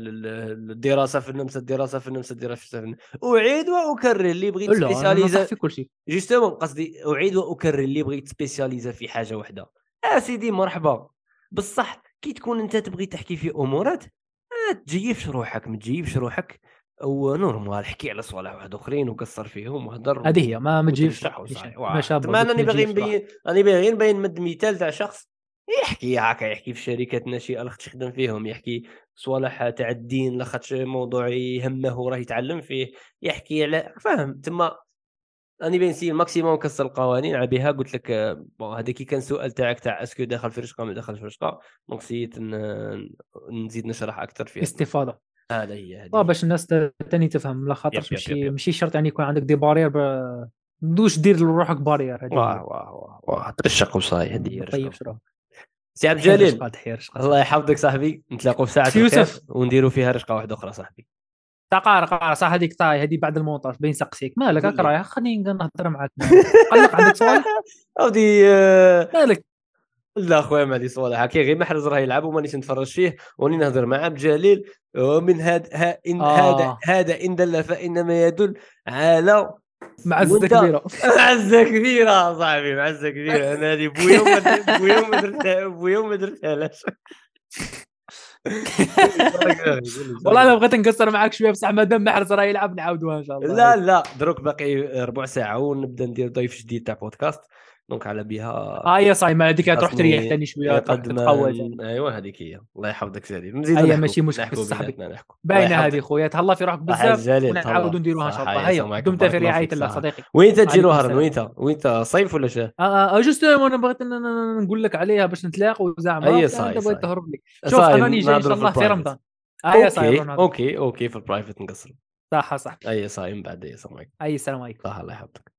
لل- للدراسة في النمسا الدراسة في النمسا الدراسه في النمسا أعيد وأكرر اللي بغيت أنا سبيسياليزا في كل شيء. justement قصدي أعيد وأكرر اللي بغيت سبيسياليزا في حاجة واحدة آه سيدي مرحبا. بصح كي تكون أنت تبغي تحكي في أمورات ما تجيبش روحك ما تجيبش روحك ونورمال حكي على صوالح واحد أخرين وقصر فيهم وهضر هذه هي ما ما تجيبش. ما ما باغي. نبين راني باغي نبين مد مثال تاع شخص. يحكي هكا يحكي في شركات ناشئة لاخاطش تخدم فيهم يحكي صوالح تاع الدين لاخاطش موضوع يهمه وراه يتعلم فيه يحكي على فاهم؟ تما راني باين نسي ال maximum نكسر القوانين على بها قلت لك آه، bon هذا كي كان سؤال تاعك تاع est-ce que داخل في رشقة ما داخل في رشقة donc سيت نزيد نشرح أكثر فيها. استفادة. هذا هي هذه آه باش الناس تاني تفهم لا يب، ماشي. ماشي شرط يعني يكون عندك des barrières ب... دوش دير لروحك barrière هذه واه واه واه واه ترشق وصاي هذه هي طيب رشقة. سي عبد الجليل. الله يحفظك صاحبي. نتلاقوا في ساعة يوسف. ونديروا فيها رشقة واحدة أخرى صاحبي. تقار قار صح هذيك طاي هذه بعد المونتاج بين سقسيك. مالك هاك. رايح خليني نهضر معاك. قلق عندك سؤال أودي آه، مالك لا خويا ما عندي صوالح. هكا غير محرز راه يلعب ومانيش نتفرج فيه. وراني نهضر مع عبد الجليل. ومن هذا إن آه. هذا هذا إن دل فانما يدل على معزه كبيرة. معزه كبيرة صاحبي معزه كبيرة. أنا هذه بويا وما درت- بويا وما درتها بويا وما درتهاش والله أنا بغيت نقصر معاك شوية بصح مادام محرز راه يلعب نعاودوها إن شاء الله. لا لا دروك باقي ربع ساعة ونبدأ ندير ضيف جديد تاع بودكاست. donc على بها آه يا صاي ما هذيك تروح تريح ثاني شوية ما تتقوى. ايوا هذيك هي الله يحفظك سيدي نزيدو هيا نحكوا- ماشي مشكل صاحبي. باينة هذه. خويا تهلا في روحك صح بزاف ونعاودوا. نديروها ان شاء صح، الله هيا، دمت. في رعايه الله صح. صديقي وين نهرا السلام. وين وين صيف ولا شا آه آه juste أنا بغيت نقول لك عليها باش نتلاقوا زعما أي أنت صاي، بغيت. تهرب لي شوف أنا راني جاي إن شاء الله في. رمضان آه يا صاي OK. OK في ال private نقصر صح صح اي صاي من بعد اي السلام عليكم اي السلام عليكم الله الله يحفظك